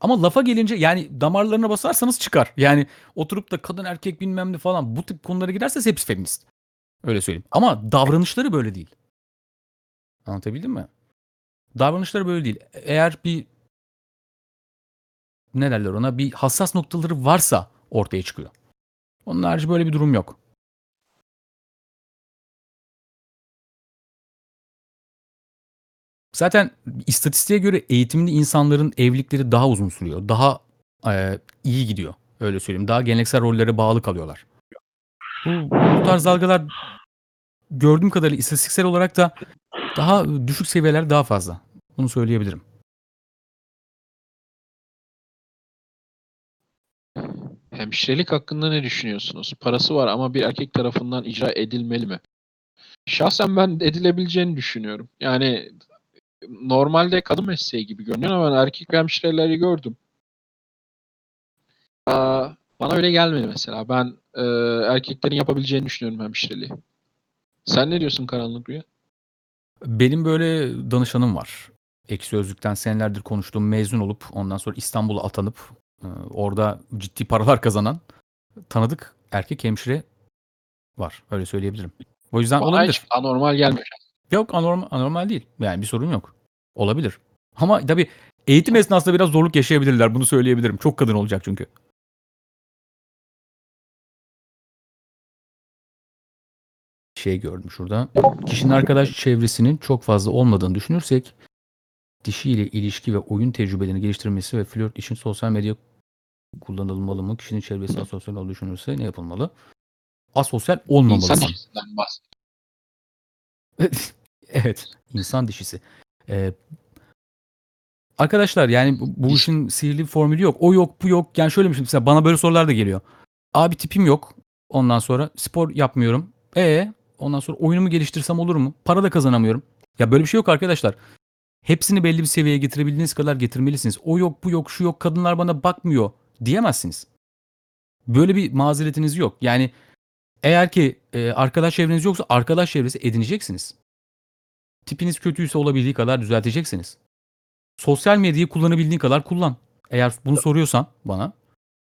D: Ama lafa gelince yani damarlarına basarsanız çıkar. Yani oturup da kadın erkek bilmem ne falan bu tip konulara girerseniz hepsi feminist. Öyle söyleyeyim. Ama davranışları böyle değil. Anlatabildim mi? Davranışları böyle değil. Eğer bir ne derler ona bir hassas noktaları varsa ortaya çıkıyor. Onun harici böyle bir durum yok. Zaten istatistiğe göre eğitimli insanların evlilikleri daha uzun sürüyor. Daha eee, iyi gidiyor. Öyle söyleyeyim. Daha geleneksel rollere bağlı kalıyorlar. Bu, bu tarz dalgalar gördüğüm kadarıyla istatistiksel olarak da daha düşük seviyeler daha fazla. Bunu söyleyebilirim.
C: Hemşirelik hakkında ne düşünüyorsunuz? Parası var ama bir erkek tarafından icra edilmeli mi? Şahsen ben edilebileceğini düşünüyorum. Yani normalde kadın mesleği gibi görünüyor ama ben erkek hemşireleri gördüm. Aa, bana öyle gelmedi mesela. Ben e, erkeklerin yapabileceğini düşünüyorum hemşireliği. Sen ne diyorsun Karanlık Rüya?
D: Benim böyle danışanım var. Ekşi Sözlük'ten senelerdir konuştuğum mezun olup ondan sonra İstanbul'a atanıp e, orada ciddi paralar kazanan tanıdık erkek hemşire var. Öyle söyleyebilirim. O yüzden
C: Bana
D: olabilir.
C: hiç anormal gelmiyor.
D: Yok anormal, anormal değil. Yani bir sorun yok. Olabilir. Ama tabii eğitim esnasında biraz zorluk yaşayabilirler. Bunu söyleyebilirim. Çok kadın olacak çünkü. Şey gördüm şurada. Kişinin arkadaş çevresinin çok fazla olmadığını düşünürsek dişiyle ilişki ve oyun tecrübelerini geliştirmesi ve flört için sosyal medya kullanılmalı mı? Kişinin çevresi asosyal olduğunu düşünürse ne yapılmalı? Asosyal
C: İnsan
D: olmamalısın.
C: bahsediyor.
D: evet, insan dişisi. Ee, arkadaşlar yani bu, bu işin sihirli bir formülü yok. O yok, bu yok. Yani şöyle bir şey mesela bana böyle sorular da geliyor. Abi tipim yok. Ondan sonra spor yapmıyorum. E ondan sonra oyunumu geliştirsem olur mu? Para da kazanamıyorum. Ya böyle bir şey yok arkadaşlar. Hepsini belli bir seviyeye getirebildiğiniz kadar getirmelisiniz. O yok, bu yok, şu yok, kadınlar bana bakmıyor diyemezsiniz. Böyle bir mazeretiniz yok. Yani eğer ki e, arkadaş çevreniz yoksa arkadaş çevresi edineceksiniz. Tipiniz kötüyse olabildiği kadar düzelteceksiniz. Sosyal medyayı kullanabildiğin kadar kullan. Eğer bunu soruyorsan bana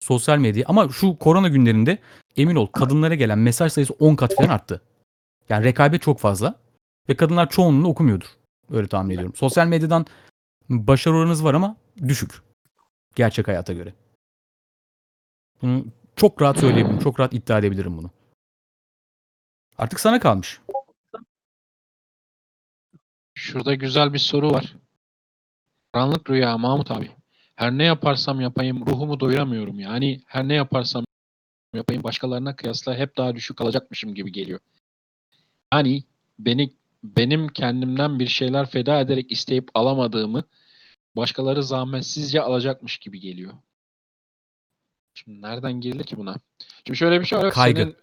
D: sosyal medyayı ama şu korona günlerinde emin ol kadınlara gelen mesaj sayısı 10 kat falan arttı. Yani rekabet çok fazla ve kadınlar çoğunluğunu okumuyordur. Öyle tahmin ediyorum. Sosyal medyadan başarı oranınız var ama düşük. Gerçek hayata göre. Bunu çok rahat söyleyebilirim. Çok rahat iddia edebilirim bunu. Artık sana kalmış.
C: Şurada güzel bir soru var. Karanlık rüya Mahmut abi. Her ne yaparsam yapayım ruhumu doyuramıyorum. Yani her ne yaparsam yapayım başkalarına kıyasla hep daha düşük kalacakmışım gibi geliyor. Yani beni benim kendimden bir şeyler feda ederek isteyip alamadığımı başkaları zahmetsizce alacakmış gibi geliyor. Şimdi nereden girilir ki buna? Şimdi şöyle bir şey var.
D: Kaygı.
C: Senin,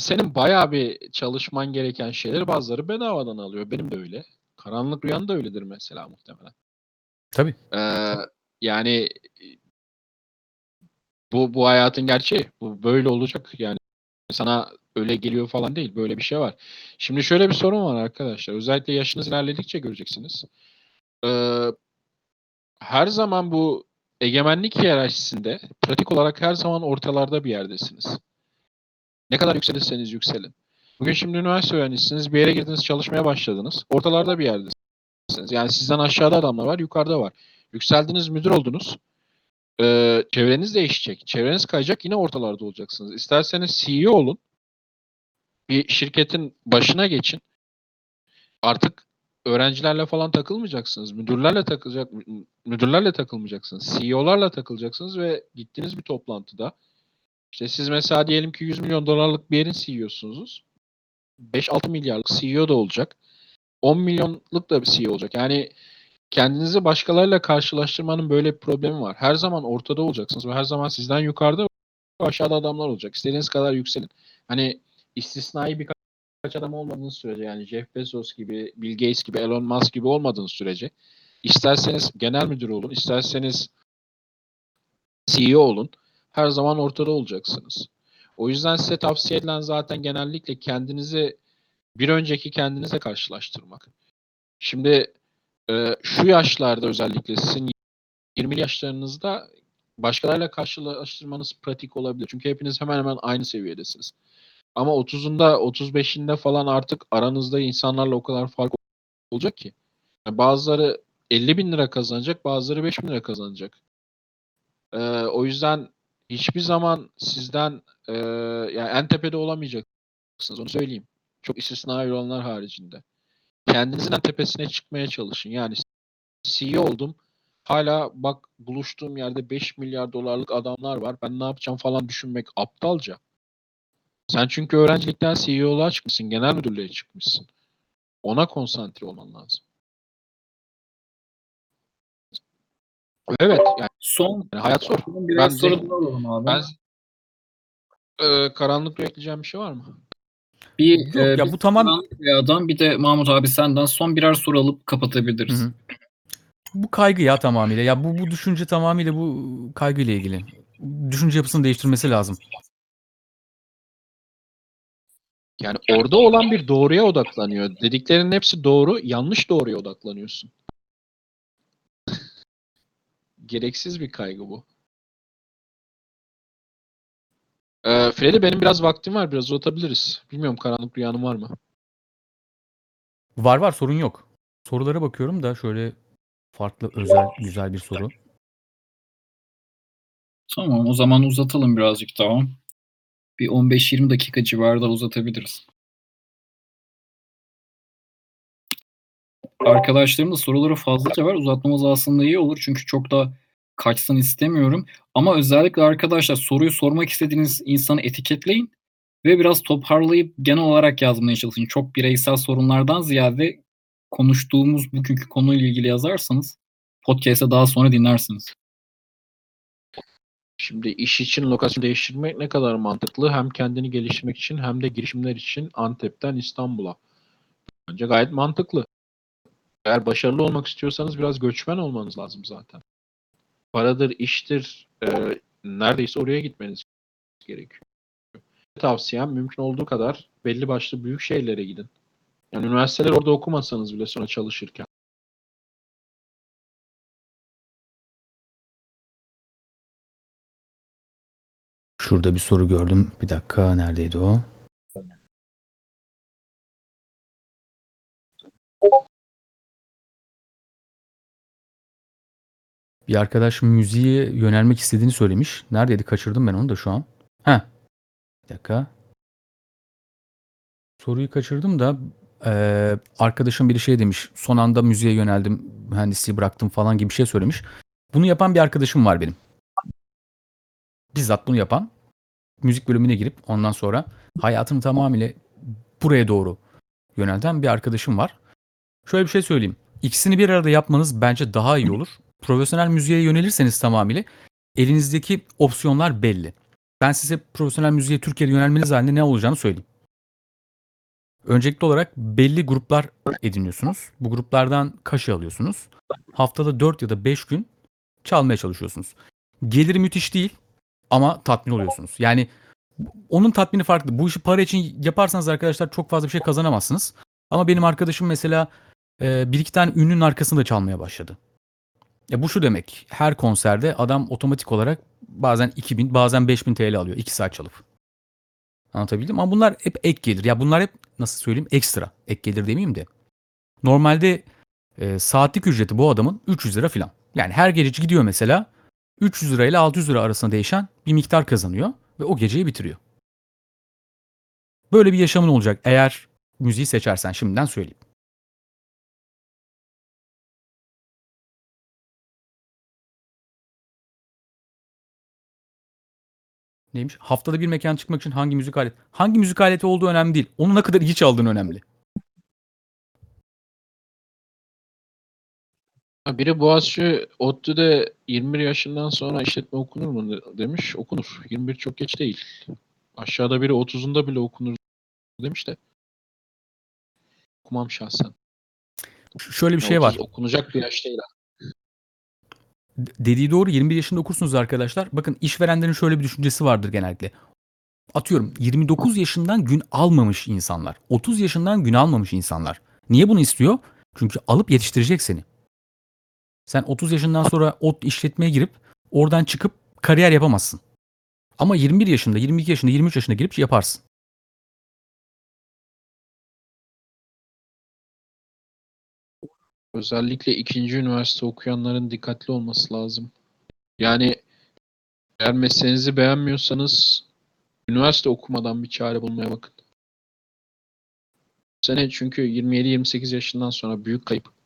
C: senin bayağı bir çalışman gereken şeyleri bazıları bedavadan alıyor. Benim de öyle. Karanlık Rüyan da öyledir mesela muhtemelen.
D: Tabii.
C: Ee, yani bu bu hayatın gerçeği. Bu böyle olacak yani. Sana öyle geliyor falan değil. Böyle bir şey var. Şimdi şöyle bir sorun var arkadaşlar. Özellikle yaşınız ilerledikçe göreceksiniz. Ee, her zaman bu egemenlik hiyerarşisinde pratik olarak her zaman ortalarda bir yerdesiniz. Ne kadar yükselirseniz yükselin. Bugün şimdi üniversite öğrencisiniz. Bir yere girdiniz çalışmaya başladınız. Ortalarda bir yerdesiniz. Yani sizden aşağıda adamlar var, yukarıda var. Yükseldiniz, müdür oldunuz. Ee, çevreniz değişecek. Çevreniz kayacak, yine ortalarda olacaksınız. İsterseniz CEO olun. Bir şirketin başına geçin. Artık öğrencilerle falan takılmayacaksınız. Müdürlerle takılacak müdürlerle takılmayacaksınız. CEO'larla takılacaksınız ve gittiğiniz bir toplantıda işte siz mesela diyelim ki 100 milyon dolarlık bir yerin CEO'sunuz. 5-6 milyarlık CEO da olacak. 10 milyonluk da bir CEO olacak. Yani kendinizi başkalarıyla karşılaştırmanın böyle bir problemi var. Her zaman ortada olacaksınız ve her zaman sizden yukarıda aşağıda adamlar olacak. İstediğiniz kadar yükselin. Hani istisnai birkaç adam olmadığınız sürece yani Jeff Bezos gibi, Bill Gates gibi, Elon Musk gibi olmadığınız sürece isterseniz genel müdür olun, isterseniz CEO olun. Her zaman ortada olacaksınız. O yüzden size tavsiye edilen zaten genellikle kendinizi bir önceki kendinize karşılaştırmak. Şimdi e, şu yaşlarda özellikle sizin 20 yaşlarınızda başkalarıyla karşılaştırmanız pratik olabilir. Çünkü hepiniz hemen hemen aynı seviyedesiniz. Ama 30'unda 35'inde falan artık aranızda insanlarla o kadar fark olacak ki. Yani bazıları 50 bin lira kazanacak, bazıları 5 bin lira kazanacak. Ee, o yüzden hiçbir zaman sizden e, yani en tepede olamayacaksınız onu söyleyeyim. Çok istisnai olanlar haricinde. Kendinizin en tepesine çıkmaya çalışın. Yani CEO oldum. Hala bak buluştuğum yerde 5 milyar dolarlık adamlar var. Ben ne yapacağım falan düşünmek aptalca. Sen çünkü öğrencilikten CEO'luğa çıkmışsın, genel müdürlüğe çıkmışsın. Ona konsantre olman lazım. Evet yani
E: Son
C: hayat zor.
A: Biraz
C: Ben
A: soru
C: zengin-
A: alalım abi.
E: ben
C: e, karanlık ekleyeceğim bir şey var mı?
A: bir,
D: Yok
A: e,
D: ya
A: bir
D: bu tamam.
A: Rüyadan bir de Mahmut abi senden son birer soru alıp kapatabiliriz.
D: Hı hı. Bu kaygı ya tamamıyla. Ya bu bu düşünce tamamıyla bu kaygıyla ilgili. Düşünce yapısını değiştirmesi lazım.
C: Yani orada olan bir doğruya odaklanıyor. Dediklerinin hepsi doğru, yanlış doğruya odaklanıyorsun. Gereksiz bir kaygı bu. Ee, Freddy benim biraz vaktim var. Biraz uzatabiliriz. Bilmiyorum karanlık rüyanım var mı?
D: Var var sorun yok. Sorulara bakıyorum da şöyle farklı özel güzel bir soru.
A: Tamam o zaman uzatalım birazcık daha. Bir 15-20 dakika civarında uzatabiliriz. Arkadaşlarım da soruları fazlaca var. Uzatmamız aslında iyi olur. Çünkü çok da kaçsın istemiyorum. Ama özellikle arkadaşlar soruyu sormak istediğiniz insanı etiketleyin ve biraz toparlayıp genel olarak yazmaya çalışın. Çok bireysel sorunlardan ziyade konuştuğumuz bugünkü konuyla ilgili yazarsanız podcast'e daha sonra dinlersiniz.
C: Şimdi iş için lokasyon değiştirmek ne kadar mantıklı? Hem kendini geliştirmek için hem de girişimler için Antep'ten İstanbul'a. Bence gayet mantıklı. Eğer başarılı olmak istiyorsanız biraz göçmen olmanız lazım zaten. Paradır, iştir, e, neredeyse oraya gitmeniz gerekiyor. Tavsiyem mümkün olduğu kadar belli başlı büyük şehirlere gidin. Yani üniversiteler orada okumasanız bile sonra çalışırken.
D: Şurada bir soru gördüm. Bir dakika neredeydi o? Bir arkadaş müziğe yönelmek istediğini söylemiş. Neredeydi? Kaçırdım ben onu da şu an. Heh. Bir dakika. Soruyu kaçırdım da eee, arkadaşım bir şey demiş. Son anda müziğe yöneldim, mühendisliği bıraktım falan gibi bir şey söylemiş. Bunu yapan bir arkadaşım var benim. Bizzat bunu yapan. Müzik bölümüne girip ondan sonra hayatını tamamıyla buraya doğru yönelten bir arkadaşım var. Şöyle bir şey söyleyeyim. İkisini bir arada yapmanız bence daha iyi olur. Profesyonel müziğe yönelirseniz tamamıyla elinizdeki opsiyonlar belli. Ben size profesyonel müziğe Türkiye'de yönelmeniz halinde ne olacağını söyleyeyim. Öncelikli olarak belli gruplar ediniyorsunuz. Bu gruplardan kaşı alıyorsunuz. Haftada 4 ya da 5 gün çalmaya çalışıyorsunuz. Geliri müthiş değil ama tatmin oluyorsunuz. Yani onun tatmini farklı. Bu işi para için yaparsanız arkadaşlar çok fazla bir şey kazanamazsınız. Ama benim arkadaşım mesela bir iki tane ünlünün arkasında çalmaya başladı. Ya bu şu demek. Her konserde adam otomatik olarak bazen 2000 bazen 5000 TL alıyor 2 saat çalıp. Anlatabildim ama bunlar hep ek gelir. Ya bunlar hep nasıl söyleyeyim ekstra. Ek gelir demeyeyim de. Normalde e, saatlik ücreti bu adamın 300 lira falan. Yani her gece gidiyor mesela 300 lira ile 600 lira arasında değişen bir miktar kazanıyor ve o geceyi bitiriyor. Böyle bir yaşamın olacak eğer müziği seçersen şimdiden söyleyeyim. Neymiş? Haftada bir mekan çıkmak için hangi müzik aleti? Hangi müzik aleti olduğu önemli değil. Onu ne kadar iyi çaldığın önemli.
C: Ha, Biri Boğaziçi ODTÜ'de 21 yaşından sonra işletme okunur mu de- demiş. Okunur. 21 çok geç değil. Aşağıda biri 30'unda bile okunur demiş de. Okumam şahsen.
D: Ş- Şöyle bir şey
C: 30
D: var.
C: Okunacak bir yaş değil.
D: D- Dediği doğru 21 yaşında okursunuz arkadaşlar. Bakın işverenlerin şöyle bir düşüncesi vardır genellikle. Atıyorum 29 yaşından gün almamış insanlar. 30 yaşından gün almamış insanlar. Niye bunu istiyor? Çünkü alıp yetiştirecek seni. Sen 30 yaşından sonra ot işletmeye girip oradan çıkıp kariyer yapamazsın. Ama 21 yaşında, 22 yaşında, 23 yaşında girip yaparsın.
C: Özellikle ikinci üniversite okuyanların dikkatli olması lazım. Yani eğer mesleğinizi beğenmiyorsanız üniversite okumadan bir çare bulmaya bakın. Sene çünkü 27-28 yaşından sonra büyük kayıp.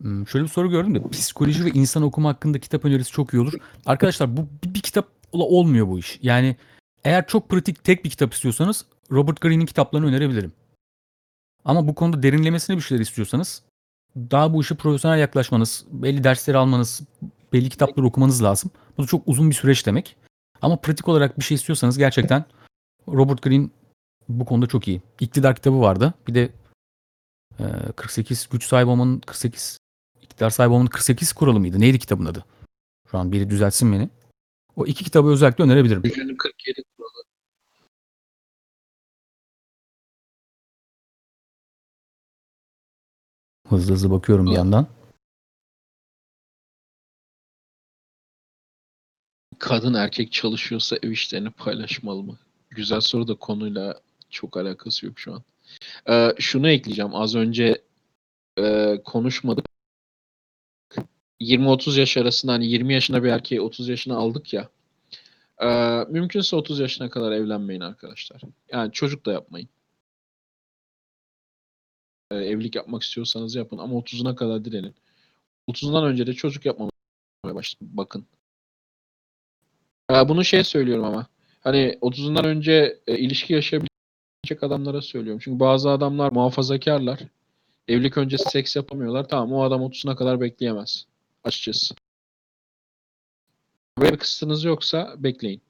D: Hmm, Şöyle bir soru gördüm de psikoloji ve insan okuma hakkında kitap önerisi çok iyi olur. Arkadaşlar bu bir, bir kitapla olmuyor bu iş. Yani Eğer çok pratik tek bir kitap istiyorsanız Robert Greene'in kitaplarını önerebilirim. Ama bu konuda derinlemesine bir şeyler istiyorsanız daha bu işe profesyonel yaklaşmanız, belli dersleri almanız, belli kitapları okumanız lazım. Bu da çok uzun bir süreç demek. Ama pratik olarak bir şey istiyorsanız gerçekten Robert Greene bu konuda çok iyi. İktidar kitabı vardı. Bir de e, 48 güç sahibi olmanın 48 iktidar sahibi olmanın 48 kuralı mıydı? Neydi kitabın adı? Şu an biri düzeltsin beni. O iki kitabı özellikle önerebilirim.
C: Gücünün 47 kuralı.
D: Hızlı hızlı bakıyorum bir yandan.
C: Kadın erkek çalışıyorsa ev işlerini paylaşmalı mı? Güzel soru da konuyla çok alakası yok şu an. Ee, şunu ekleyeceğim. Az önce e, konuşmadık. 20-30 yaş arasında hani 20 yaşında bir erkeği 30 yaşına aldık ya. Ee, mümkünse 30 yaşına kadar evlenmeyin arkadaşlar. Yani çocuk da yapmayın. Ee, evlilik yapmak istiyorsanız yapın ama 30'una kadar direnin. 30'undan önce de çocuk yapmamaya başlayın. Bakın. Ee, bunu şey söylüyorum ama. Hani 30'undan önce e, ilişki yaşayabilecek adamlara söylüyorum. Çünkü bazı adamlar muhafazakarlar. Evlilik öncesi seks yapamıyorlar. Tamam o adam 30'una kadar bekleyemez. Açıkçası. Böyle bir kısıtınız yoksa bekleyin.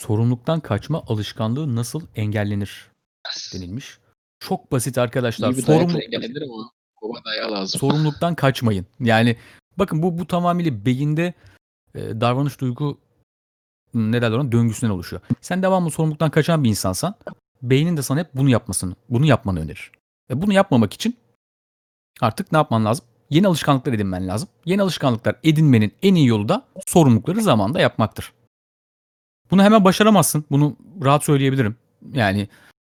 D: Sorumluluktan kaçma alışkanlığı nasıl engellenir denilmiş. Çok basit arkadaşlar.
C: İyi bir
D: Sorumlu,
C: engellenir ama dayağı lazım.
D: sorumluluktan kaçmayın. Yani bakın bu bu tamamıyla beyinde e, davranış duygu ne derler ona döngüsünden oluşuyor. Sen devamlı sorumluluktan kaçan bir insansan beynin de sana hep bunu yapmasını, bunu yapmanı önerir. Ve bunu yapmamak için artık ne yapman lazım? Yeni alışkanlıklar edinmen lazım. Yeni alışkanlıklar edinmenin en iyi yolu da sorumlulukları zamanda yapmaktır. Bunu hemen başaramazsın. Bunu rahat söyleyebilirim. Yani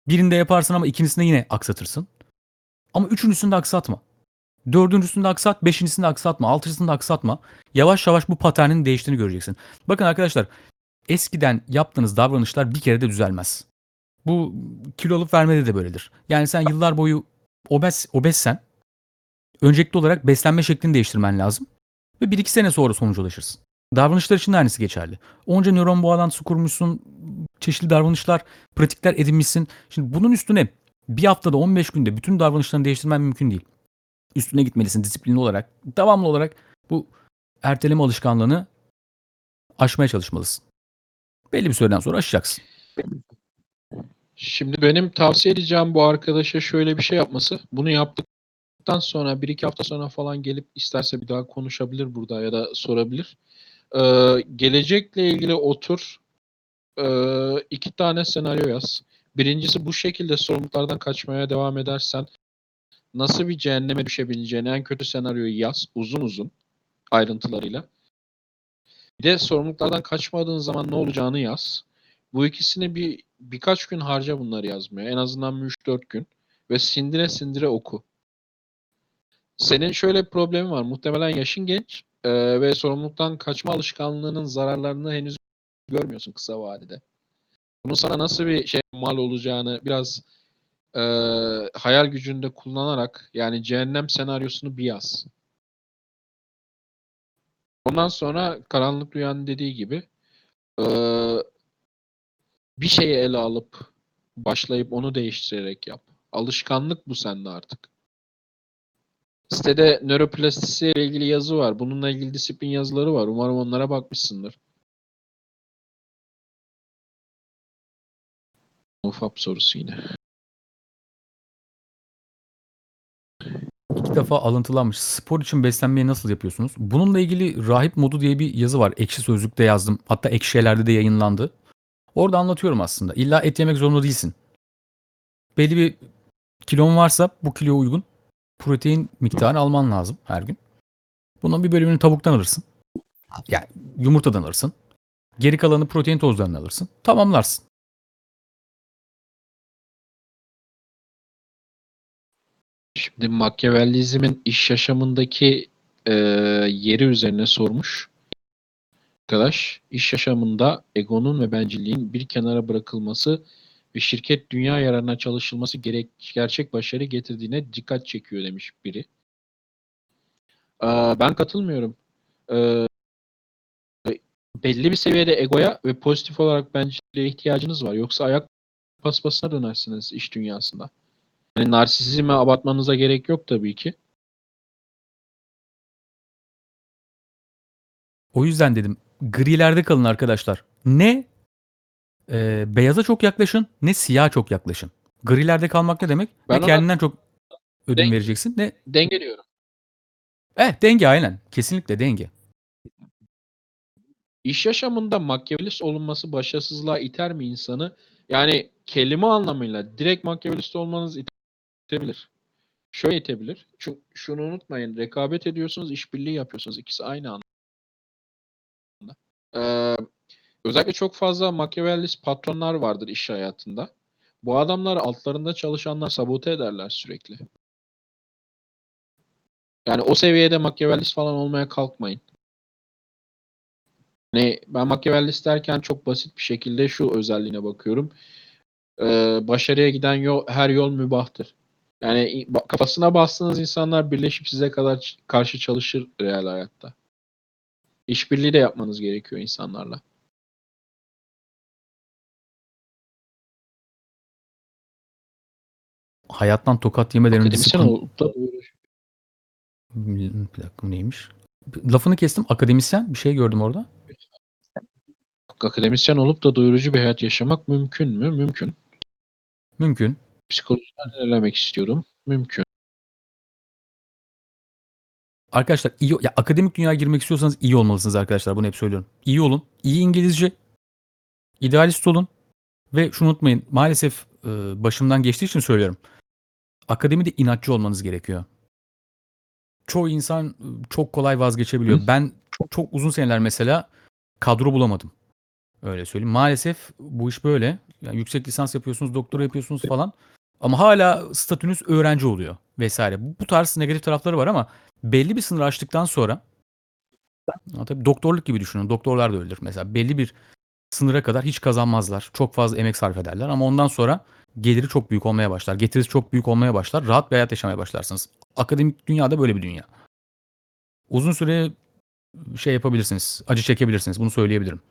D: birinde yaparsın ama ikincisinde yine aksatırsın. Ama üçüncüsünde aksatma. Dördüncüsünde aksat, beşincisinde aksatma, altısında aksatma. Yavaş yavaş bu paternin değiştiğini göreceksin. Bakın arkadaşlar eskiden yaptığınız davranışlar bir kere de düzelmez. Bu kilo alıp vermede de böyledir. Yani sen yıllar boyu obez, obezsen öncelikli olarak beslenme şeklini değiştirmen lazım. Ve bir iki sene sonra sonuca ulaşırsın. Davranışlar için de aynısı geçerli. Onca nöron bağlantısı kurmuşsun, çeşitli davranışlar, pratikler edinmişsin. Şimdi bunun üstüne bir haftada 15 günde bütün davranışlarını değiştirmen mümkün değil. Üstüne gitmelisin disiplinli olarak, devamlı olarak bu erteleme alışkanlığını aşmaya çalışmalısın. Belli bir süreden sonra aşacaksın.
C: Şimdi benim tavsiye edeceğim bu arkadaşa şöyle bir şey yapması. Bunu yaptıktan sonra bir iki hafta sonra falan gelip isterse bir daha konuşabilir burada ya da sorabilir. Ee, gelecekle ilgili otur. Ee, iki tane senaryo yaz. Birincisi bu şekilde sorumluluklardan kaçmaya devam edersen nasıl bir cehenneme düşebileceğini en kötü senaryoyu yaz. Uzun uzun ayrıntılarıyla. Bir de sorumluluklardan kaçmadığın zaman ne olacağını yaz. Bu ikisini bir birkaç gün harca bunları yazmaya. En azından 3-4 gün. Ve sindire sindire oku. Senin şöyle bir problemin var. Muhtemelen yaşın genç e, ve sorumluluktan kaçma alışkanlığının zararlarını henüz görmüyorsun kısa vadede. Bunun sana nasıl bir şey mal olacağını biraz e, hayal gücünde kullanarak yani cehennem senaryosunu bir yaz. Ondan sonra karanlık rüyanın dediği gibi e, bir şeyi ele alıp başlayıp onu değiştirerek yap. Alışkanlık bu sende artık. Sitede nöroplastisi ile ilgili yazı var. Bununla ilgili disiplin yazıları var. Umarım onlara bakmışsındır. Ufap sorusu yine.
D: İki defa alıntılanmış. Spor için beslenmeyi nasıl yapıyorsunuz? Bununla ilgili rahip modu diye bir yazı var. Ekşi Sözlük'te yazdım. Hatta Ekşi'lerde de yayınlandı. Orada anlatıyorum aslında. İlla et yemek zorunda değilsin. Belli bir kilon varsa bu kiloya uygun protein miktarı alman lazım her gün. Bunun bir bölümünü tavuktan alırsın. Yani yumurtadan alırsın. Geri kalanı protein tozlarından alırsın. Tamamlarsın.
C: Şimdi Machiavellizmin iş yaşamındaki e, yeri üzerine sormuş. Arkadaş, iş yaşamında egonun ve bencilliğin bir kenara bırakılması ve şirket dünya yararına çalışılması gerek, gerçek başarı getirdiğine dikkat çekiyor demiş biri. Aa, ben katılmıyorum. Ee, belli bir seviyede egoya ve pozitif olarak bence ihtiyacınız var. Yoksa ayak paspasına dönersiniz iş dünyasında. Yani narsisizme abartmanıza gerek yok tabii ki.
D: O yüzden dedim grilerde kalın arkadaşlar. Ne e, beyaza çok yaklaşın ne siyah çok yaklaşın. Grilerde kalmak ne demek?
C: Ben
D: ne kendinden çok ödün
C: Denk-
D: vereceksin ne
C: Dengeliyorum.
D: Eh denge aynen. Kesinlikle denge.
C: İş yaşamında makyavelist olunması başarısızlığa iter mi insanı? Yani kelime anlamıyla direkt makyavelist olmanız itebilir. Şöyle itebilir. Çünkü şunu unutmayın. Rekabet ediyorsunuz, işbirliği yapıyorsunuz. İkisi aynı anda. Ee, özellikle çok fazla makyavelist patronlar vardır iş hayatında. Bu adamlar altlarında çalışanlar sabote ederler sürekli. Yani o seviyede makyavelist falan olmaya kalkmayın. Hani ben Machiavellist derken çok basit bir şekilde şu özelliğine bakıyorum. Ee, başarıya giden yol, her yol mübahtır. Yani kafasına bastığınız insanlar birleşip size kadar karşı çalışır real hayatta. İşbirliği de yapmanız gerekiyor insanlarla.
D: Hayattan tokat yemeden önce
C: Akademisyen
D: disiplin...
C: olup da
D: Bir dakika bu neymiş? Lafını kestim. Akademisyen bir şey gördüm orada.
C: akademisyen olup da doyurucu bir hayat yaşamak mümkün mü? Mümkün.
D: Mümkün.
C: Psikolojiden ilerlemek istiyorum. Mümkün.
D: Arkadaşlar iyi ya akademik dünyaya girmek istiyorsanız iyi olmalısınız arkadaşlar. Bunu hep söylüyorum. İyi olun. İyi İngilizce. idealist olun. Ve şunu unutmayın. Maalesef e, başımdan geçtiği için söylüyorum. Akademide inatçı olmanız gerekiyor. Çoğu insan e, çok kolay vazgeçebiliyor. Ben çok, çok uzun seneler mesela kadro bulamadım. Öyle söyleyeyim. Maalesef bu iş böyle. Yani yüksek lisans yapıyorsunuz, doktora yapıyorsunuz falan. Ama hala statünüz öğrenci oluyor vesaire. Bu, bu tarz negatif tarafları var ama belli bir sınır aştıktan sonra Ha, tabii doktorluk gibi düşünün. Doktorlar da öyledir. Mesela belli bir sınıra kadar hiç kazanmazlar. Çok fazla emek sarf ederler ama ondan sonra geliri çok büyük olmaya başlar. Getirisi çok büyük olmaya başlar. Rahat bir hayat yaşamaya başlarsınız. Akademik dünyada böyle bir dünya. Uzun süre şey yapabilirsiniz. Acı çekebilirsiniz. Bunu söyleyebilirim.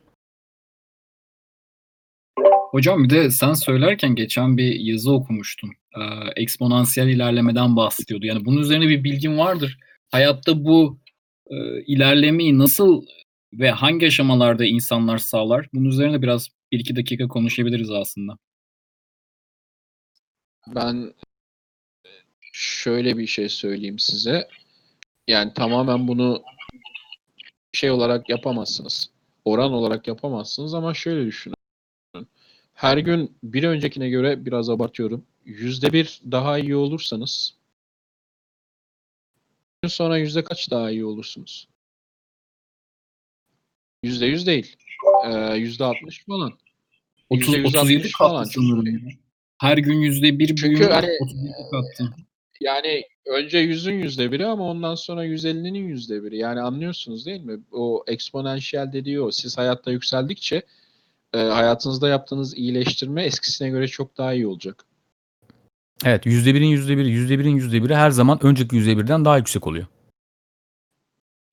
A: Hocam bir de sen söylerken geçen bir yazı okumuştum. Ee, eksponansiyel ilerlemeden bahsediyordu. Yani bunun üzerine bir bilgin vardır. Hayatta bu e, ilerlemeyi nasıl ve hangi aşamalarda insanlar sağlar? Bunun üzerine biraz bir iki dakika konuşabiliriz aslında.
C: Ben şöyle bir şey söyleyeyim size. Yani tamamen bunu şey olarak yapamazsınız. Oran olarak yapamazsınız ama şöyle düşünün. Her gün bir öncekine göre biraz abartıyorum. Yüzde bir daha iyi olursanız gün sonra yüzde kaç daha iyi olursunuz? Yüzde yüz değil. Ee, Yüzde altmış falan.
A: 30,
C: Yüzde yüz
A: 37
C: altmış falan.
A: kattı sanırım. Her gün yüzde bir
C: Çünkü
A: büyüme
C: hani,
A: 37 kattı.
C: Yani önce yüzün yüzde biri ama ondan sonra 150'nin yüzde biri. Yani anlıyorsunuz değil mi? O eksponansiyel dediği o. Siz hayatta yükseldikçe e, hayatınızda yaptığınız iyileştirme eskisine göre çok daha iyi olacak.
D: Evet %1'in %1'i, %1'in %1'i her zaman önceki %1'den daha yüksek oluyor.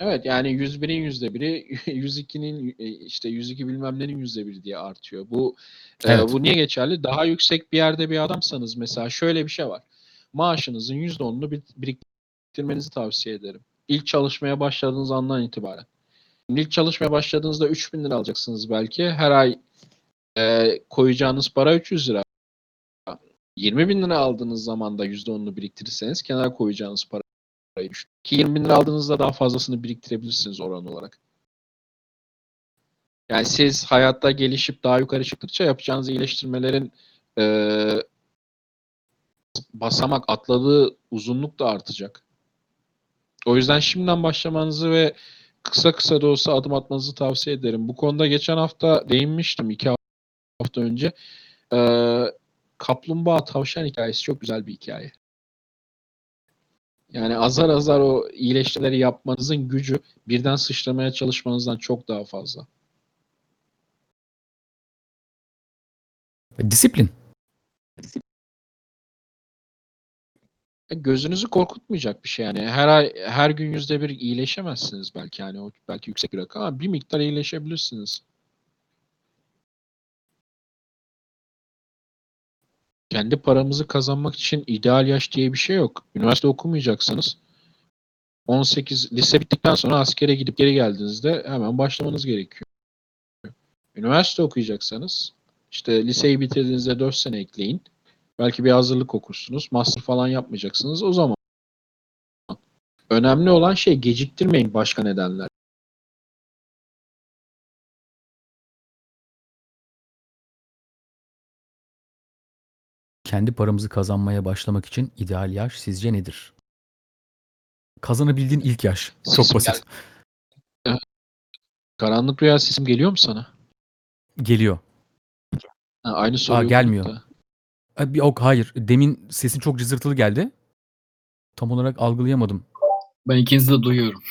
C: Evet yani 101'in yüzde biri 102'nin e, işte 102 bilmem nenin yüzde biri diye artıyor. Bu e,
D: Evet.
C: bu niye geçerli? Daha yüksek bir yerde bir adamsanız mesela şöyle bir şey var. Maaşınızın yüzde onunu bir- biriktirmenizi tavsiye ederim. İlk çalışmaya başladığınız andan itibaren. İlk çalışmaya başladığınızda 3000 lira alacaksınız belki. Her ay e, koyacağınız para 300 lira. 20 bin lira aldığınız zaman da %10'unu biriktirirseniz kenara koyacağınız parayı. Ki 20 bin lira aldığınızda daha fazlasını biriktirebilirsiniz oran olarak. Yani siz hayatta gelişip daha yukarı çıktıkça yapacağınız iyileştirmelerin e, basamak atladığı uzunluk da artacak. O yüzden şimdiden başlamanızı ve kısa kısa da olsa adım atmanızı tavsiye ederim. Bu konuda geçen hafta değinmiştim iki hafta önce. Ee, kaplumbağa tavşan hikayesi çok güzel bir hikaye. Yani azar azar o iyileştirmeleri yapmanızın gücü birden sıçramaya çalışmanızdan çok daha fazla.
D: Disiplin.
C: E, Gözünüzü korkutmayacak bir şey yani. Her ay, her gün yüzde bir iyileşemezsiniz belki yani o belki yüksek bir rakam ama bir miktar iyileşebilirsiniz. Kendi paramızı kazanmak için ideal yaş diye bir şey yok. Üniversite okumayacaksanız 18 lise bittikten sonra askere gidip geri geldiğinizde hemen başlamanız gerekiyor. Üniversite okuyacaksanız işte liseyi bitirdiğinizde 4 sene ekleyin. Belki bir hazırlık okursunuz. Master falan yapmayacaksınız o zaman. Önemli olan şey geciktirmeyin başka nedenler.
D: Kendi paramızı kazanmaya başlamak için ideal yaş sizce nedir? Kazanabildiğin ilk yaş. Çok
C: Sesim
D: basit.
C: Karanlık rüya sesim geliyor mu sana?
D: Geliyor.
C: Ha, aynı soruyu
D: gelmiyor.
C: okuduk da.
D: E, bir- Yok hayır. Demin sesin çok cızırtılı geldi. Tam olarak algılayamadım.
A: Ben ikinizi de duyuyorum.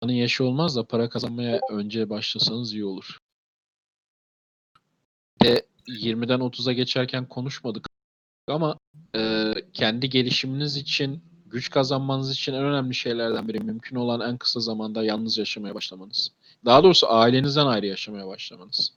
C: Paranın yaşı olmaz da para kazanmaya önce başlasanız iyi olur. De 20'den 30'a geçerken konuşmadık ama e, kendi gelişiminiz için, güç kazanmanız için en önemli şeylerden biri mümkün olan en kısa zamanda yalnız yaşamaya başlamanız. Daha doğrusu ailenizden ayrı yaşamaya başlamanız.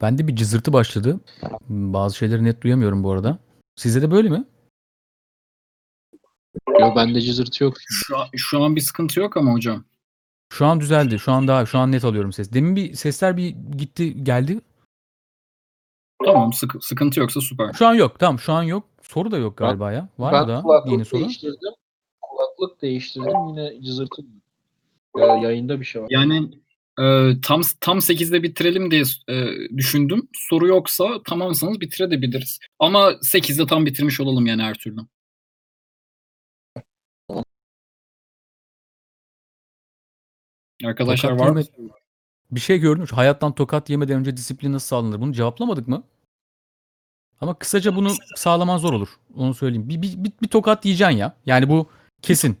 D: Bende bir cızırtı başladı. Bazı şeyleri net duyamıyorum bu arada. Sizde de böyle mi?
C: Yo bende cızırtı yok.
A: Şu an, şu an bir sıkıntı yok ama hocam.
D: Şu an düzeldi. Şu an daha şu an net alıyorum ses. Demin bir sesler bir gitti geldi.
A: Tamam sıkı- sıkıntı yoksa süper.
D: Şu an yok. Tamam şu an yok. Soru da yok galiba ya. Var
C: ben
D: mı
C: kulaklık
D: yeni soru?
C: değiştirdim. Kulaklık değiştirdim yine cızırtı. Ya, yayında bir şey var.
A: Yani e, tam tam 8'de bitirelim diye e, düşündüm. Soru yoksa tamamsanız bitirebiliriz. Ama 8'de tam bitirmiş olalım yani her türlü. Arkadaşlar
D: Tokat
A: var mı?
D: yeme- Bir şey gördüm. Şu Hayattan tokat yemeden önce disiplin nasıl sağlanır? Bunu cevaplamadık mı? Ama kısaca bunu sağlaman zor olur. Onu söyleyeyim. Bir, bir, bir, bir tokat yiyeceksin ya. Yani bu kesin.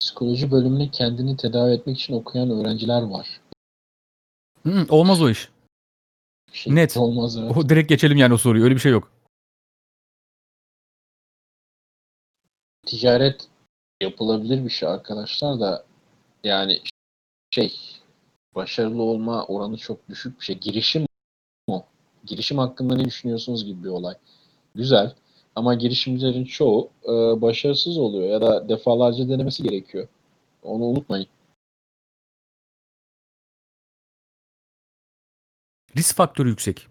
C: Psikoloji bölümünü kendini tedavi etmek için okuyan öğrenciler var.
D: Hı, olmaz o iş.
C: Bir şey
D: Net.
C: olmaz evet.
D: O direkt geçelim yani o soruyu. Öyle bir şey yok.
C: Ticaret yapılabilir bir şey arkadaşlar da yani şey başarılı olma oranı çok düşük bir şey. Girişim o. Girişim hakkında ne düşünüyorsunuz gibi bir olay. Güzel ama girişimcilerin çoğu e, başarısız oluyor ya da defalarca denemesi gerekiyor. Onu unutmayın.
D: Risk faktörü yüksek.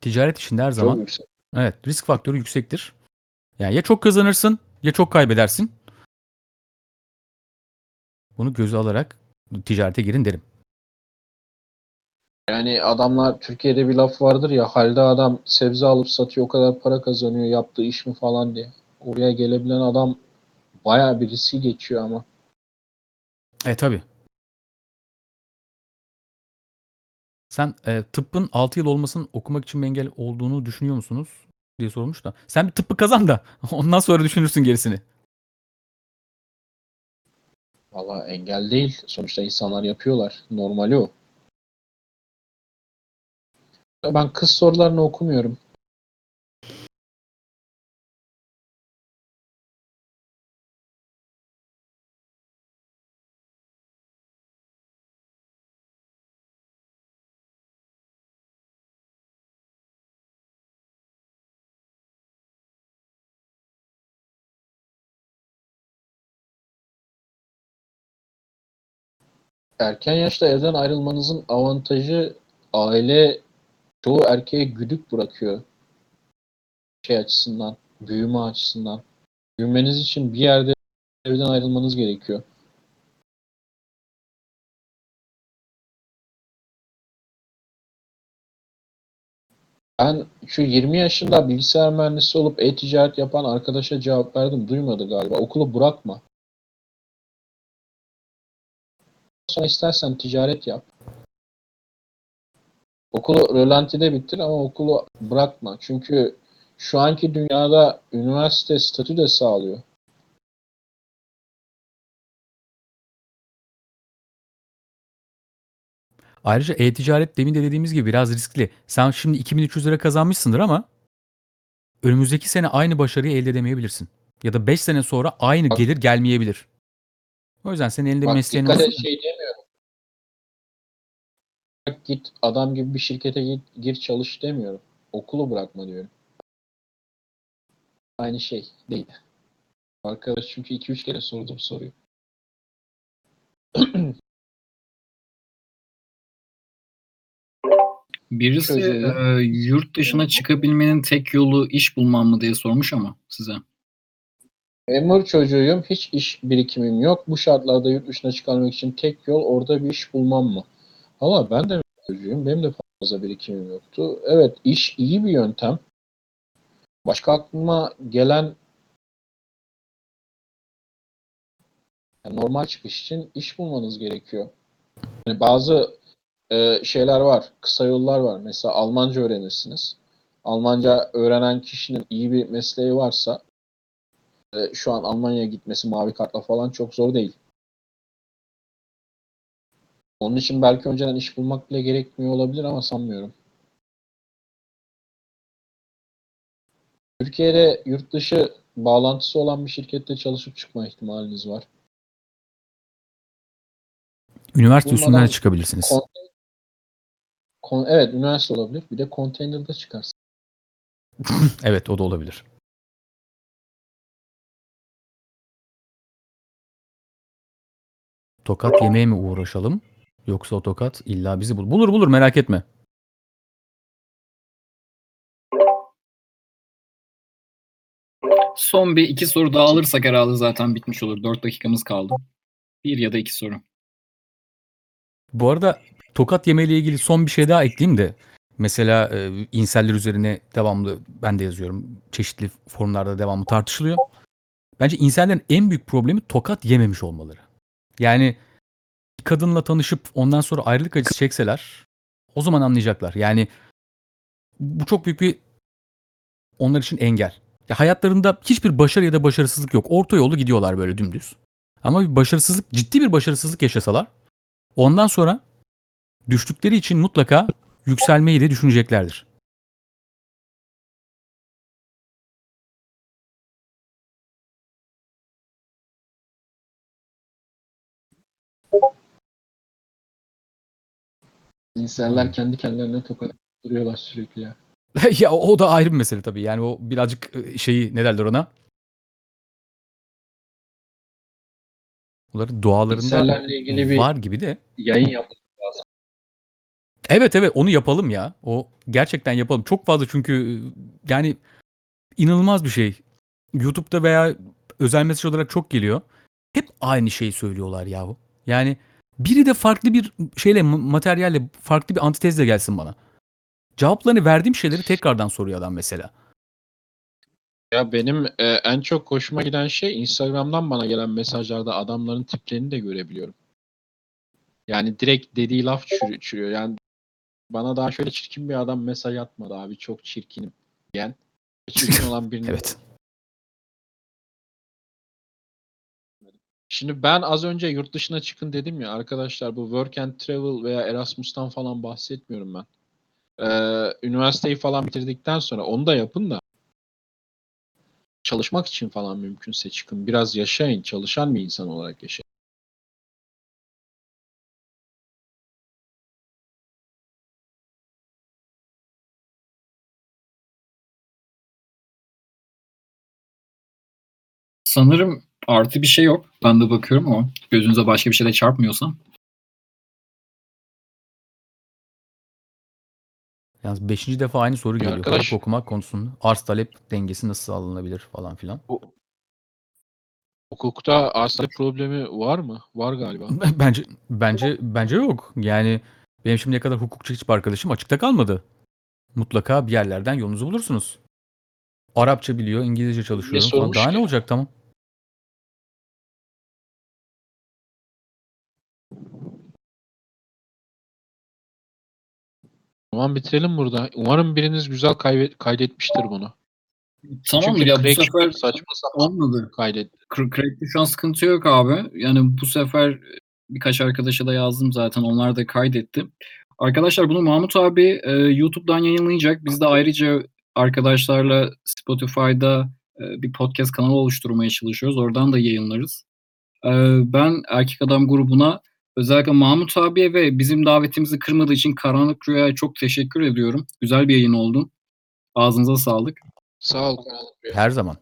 D: Ticaret işinde her
C: Çok
D: zaman
C: yüksek.
D: evet risk faktörü yüksektir. Yani ya çok kazanırsın ya çok kaybedersin. Bunu göze alarak ticarete girin derim.
C: Yani adamlar Türkiye'de bir laf vardır ya halde adam sebze alıp satıyor o kadar para kazanıyor yaptığı iş mi falan diye. Oraya gelebilen adam bayağı bir riski geçiyor ama.
D: E tabi. Sen e, tıbbın 6 yıl olmasının okumak için bir engel olduğunu düşünüyor musunuz? Diye sormuş da. Sen bir tıbbı kazan da ondan sonra düşünürsün gerisini.
C: Valla engel değil. Sonuçta insanlar yapıyorlar. Normali o. Ben kız sorularını okumuyorum. Erken yaşta evden ayrılmanızın avantajı aile çoğu erkeğe güdük bırakıyor. Şey açısından, büyüme açısından. Büyümeniz için bir yerde evden ayrılmanız gerekiyor. Ben şu 20 yaşında bilgisayar mühendisi olup e-ticaret yapan arkadaşa cevap verdim. Duymadı galiba. Okulu bırakma. Sonra istersen ticaret yap. Okulu rölantide bitir ama okulu bırakma. Çünkü şu anki dünyada üniversite statü de sağlıyor.
D: Ayrıca e-ticaret demin de dediğimiz gibi biraz riskli. Sen şimdi 2300 lira kazanmışsındır ama önümüzdeki sene aynı başarıyı elde edemeyebilirsin. Ya da 5 sene sonra aynı gelir gelmeyebilir. O yüzden senin elinde
C: Bak
D: mesleğin
C: dikkat
D: olsun.
C: et şey demiyorum. Bak Git adam gibi bir şirkete git, gir çalış demiyorum. Okulu bırakma diyorum. Aynı şey değil. Arkadaş çünkü 2-3 kere sordum soruyu.
A: Birisi e, yurt dışına çıkabilmenin tek yolu iş bulmam mı diye sormuş ama size.
C: Memur çocuğuyum. Hiç iş birikimim yok. Bu şartlarda yurt dışına çıkarmak için tek yol orada bir iş bulmam mı? Ama ben de çocuğuyum. Benim de fazla birikimim yoktu. Evet iş iyi bir yöntem. Başka aklıma gelen yani normal çıkış için iş bulmanız gerekiyor. Yani bazı e, şeyler var. Kısa yollar var. Mesela Almanca öğrenirsiniz. Almanca öğrenen kişinin iyi bir mesleği varsa şu an Almanya'ya gitmesi mavi kartla falan çok zor değil. Onun için belki önceden iş bulmak bile gerekmiyor olabilir ama sanmıyorum. Türkiye'de yurt dışı bağlantısı olan bir şirkette çalışıp çıkma ihtimaliniz var.
D: Üniversite
C: Bulmadan
D: üstünden de çıkabilirsiniz.
C: Kon- kon- evet, üniversite olabilir. Bir de konteynerda çıkarsın.
D: Evet o da olabilir. Tokat yemeğe mi uğraşalım? Yoksa o tokat illa bizi bul. Bulur bulur merak etme.
A: Son bir iki soru daha alırsak herhalde zaten bitmiş olur. 4 dakikamız kaldı. Bir ya da iki soru.
D: Bu arada tokat yemeğiyle ilgili son bir şey daha ekleyeyim de. Mesela e, inseller üzerine devamlı ben de yazıyorum. Çeşitli forumlarda devamlı tartışılıyor. Bence insellerin en büyük problemi tokat yememiş olmaları. Yani bir kadınla tanışıp ondan sonra ayrılık acısı çekseler o zaman anlayacaklar. Yani bu çok büyük bir onlar için engel. Ya hayatlarında hiçbir başarı ya da başarısızlık yok. Orta yolu gidiyorlar böyle dümdüz. Ama bir başarısızlık, ciddi bir başarısızlık yaşasalar ondan sonra düştükleri için mutlaka yükselmeyi de düşüneceklerdir.
C: İnsanlar kendi kendilerine tokat duruyorlar sürekli ya.
D: ya o o da ayrı bir mesele tabii. Yani o birazcık e, şeyi ne derler ona? Bunların dualarında
C: ilgili bir
D: var gibi de.
C: yayın yapmak
D: Evet evet onu yapalım ya. O gerçekten yapalım. Çok fazla çünkü e, yani inanılmaz bir şey. YouTube'da veya özel mesaj olarak çok geliyor. Hep aynı şeyi söylüyorlar yahu. Yani biri de farklı bir şeyle ma- materyalle farklı bir antitezle gelsin bana. Cevaplarını verdiğim şeyleri tekrardan soruyor adam mesela.
C: Ya benim e, en çok hoşuma giden şey Instagram'dan bana gelen mesajlarda adamların tiplerini de görebiliyorum. Yani direkt dediği laf çürü- çürüyor. Yani bana daha şöyle çirkin bir adam mesaj atmadı abi çok çirkinim diyen. Çirkin olan birini.
D: Evet.
C: Şimdi ben az önce yurt dışına çıkın dedim ya arkadaşlar bu work and travel veya Erasmus'tan falan bahsetmiyorum ben. Ee, üniversiteyi falan bitirdikten sonra onu da yapın da çalışmak için falan mümkünse çıkın. Biraz yaşayın. Çalışan bir insan olarak yaşayın.
A: Sanırım artı bir şey yok. Ben de bakıyorum ama gözünüze başka bir şey de çarpmıyorsa.
D: Yalnız beşinci defa aynı soru geliyor.
C: arkadaş-
D: Hukuk okumak konusunda. Arz talep dengesi nasıl sağlanabilir falan filan.
C: Hukukta arz talep problemi var mı? Var galiba.
D: Bence bence bence yok. Yani benim şimdiye kadar hukukçu hiçbir arkadaşım açıkta kalmadı. Mutlaka bir yerlerden yolunuzu bulursunuz. Arapça biliyor, İngilizce
C: sormuş
D: Daha ne olacak tamam.
C: Tamam bitirelim burada. Umarım biriniz güzel kaybe- kaydetmiştir bunu.
A: Tamamdır
E: Çünkü
A: ya bu sefer
E: saçma sapan
A: olmadı.
E: kaydetti.
A: Cr- Crack'te şu an sıkıntı yok abi. Yani bu sefer birkaç arkadaşa da yazdım zaten. Onlar da kaydetti. Arkadaşlar bunu Mahmut abi e, YouTube'dan yayınlayacak. Biz de ayrıca arkadaşlarla Spotify'da e, bir podcast kanalı oluşturmaya çalışıyoruz. Oradan da yayınlarız. E, ben Erkek Adam grubuna özellikle Mahmut abiye ve bizim davetimizi kırmadığı için Karanlık Rüya'ya çok teşekkür ediyorum. Güzel bir yayın oldu. Ağzınıza sağlık.
E: Sağ ol. Karanlık Rüya.
D: Her zaman.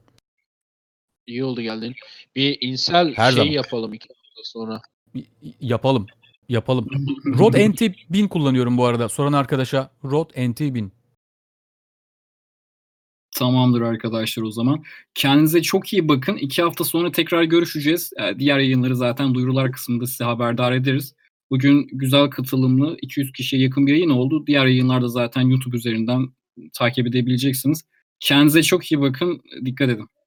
E: İyi oldu geldin. Bir insel
D: Her
E: şey
D: zaman.
E: yapalım iki hafta sonra.
D: Y- Yapalım. Yapalım. Rode NT 1000 kullanıyorum bu arada. Soran arkadaşa Rode NT 1000.
A: Tamamdır arkadaşlar o zaman. Kendinize çok iyi bakın. İki hafta sonra tekrar görüşeceğiz. Ee, diğer yayınları zaten duyurular kısmında size haberdar ederiz. Bugün güzel katılımlı 200 kişiye yakın bir yayın oldu. Diğer yayınlarda zaten YouTube üzerinden takip edebileceksiniz. Kendinize çok iyi bakın. Dikkat edin.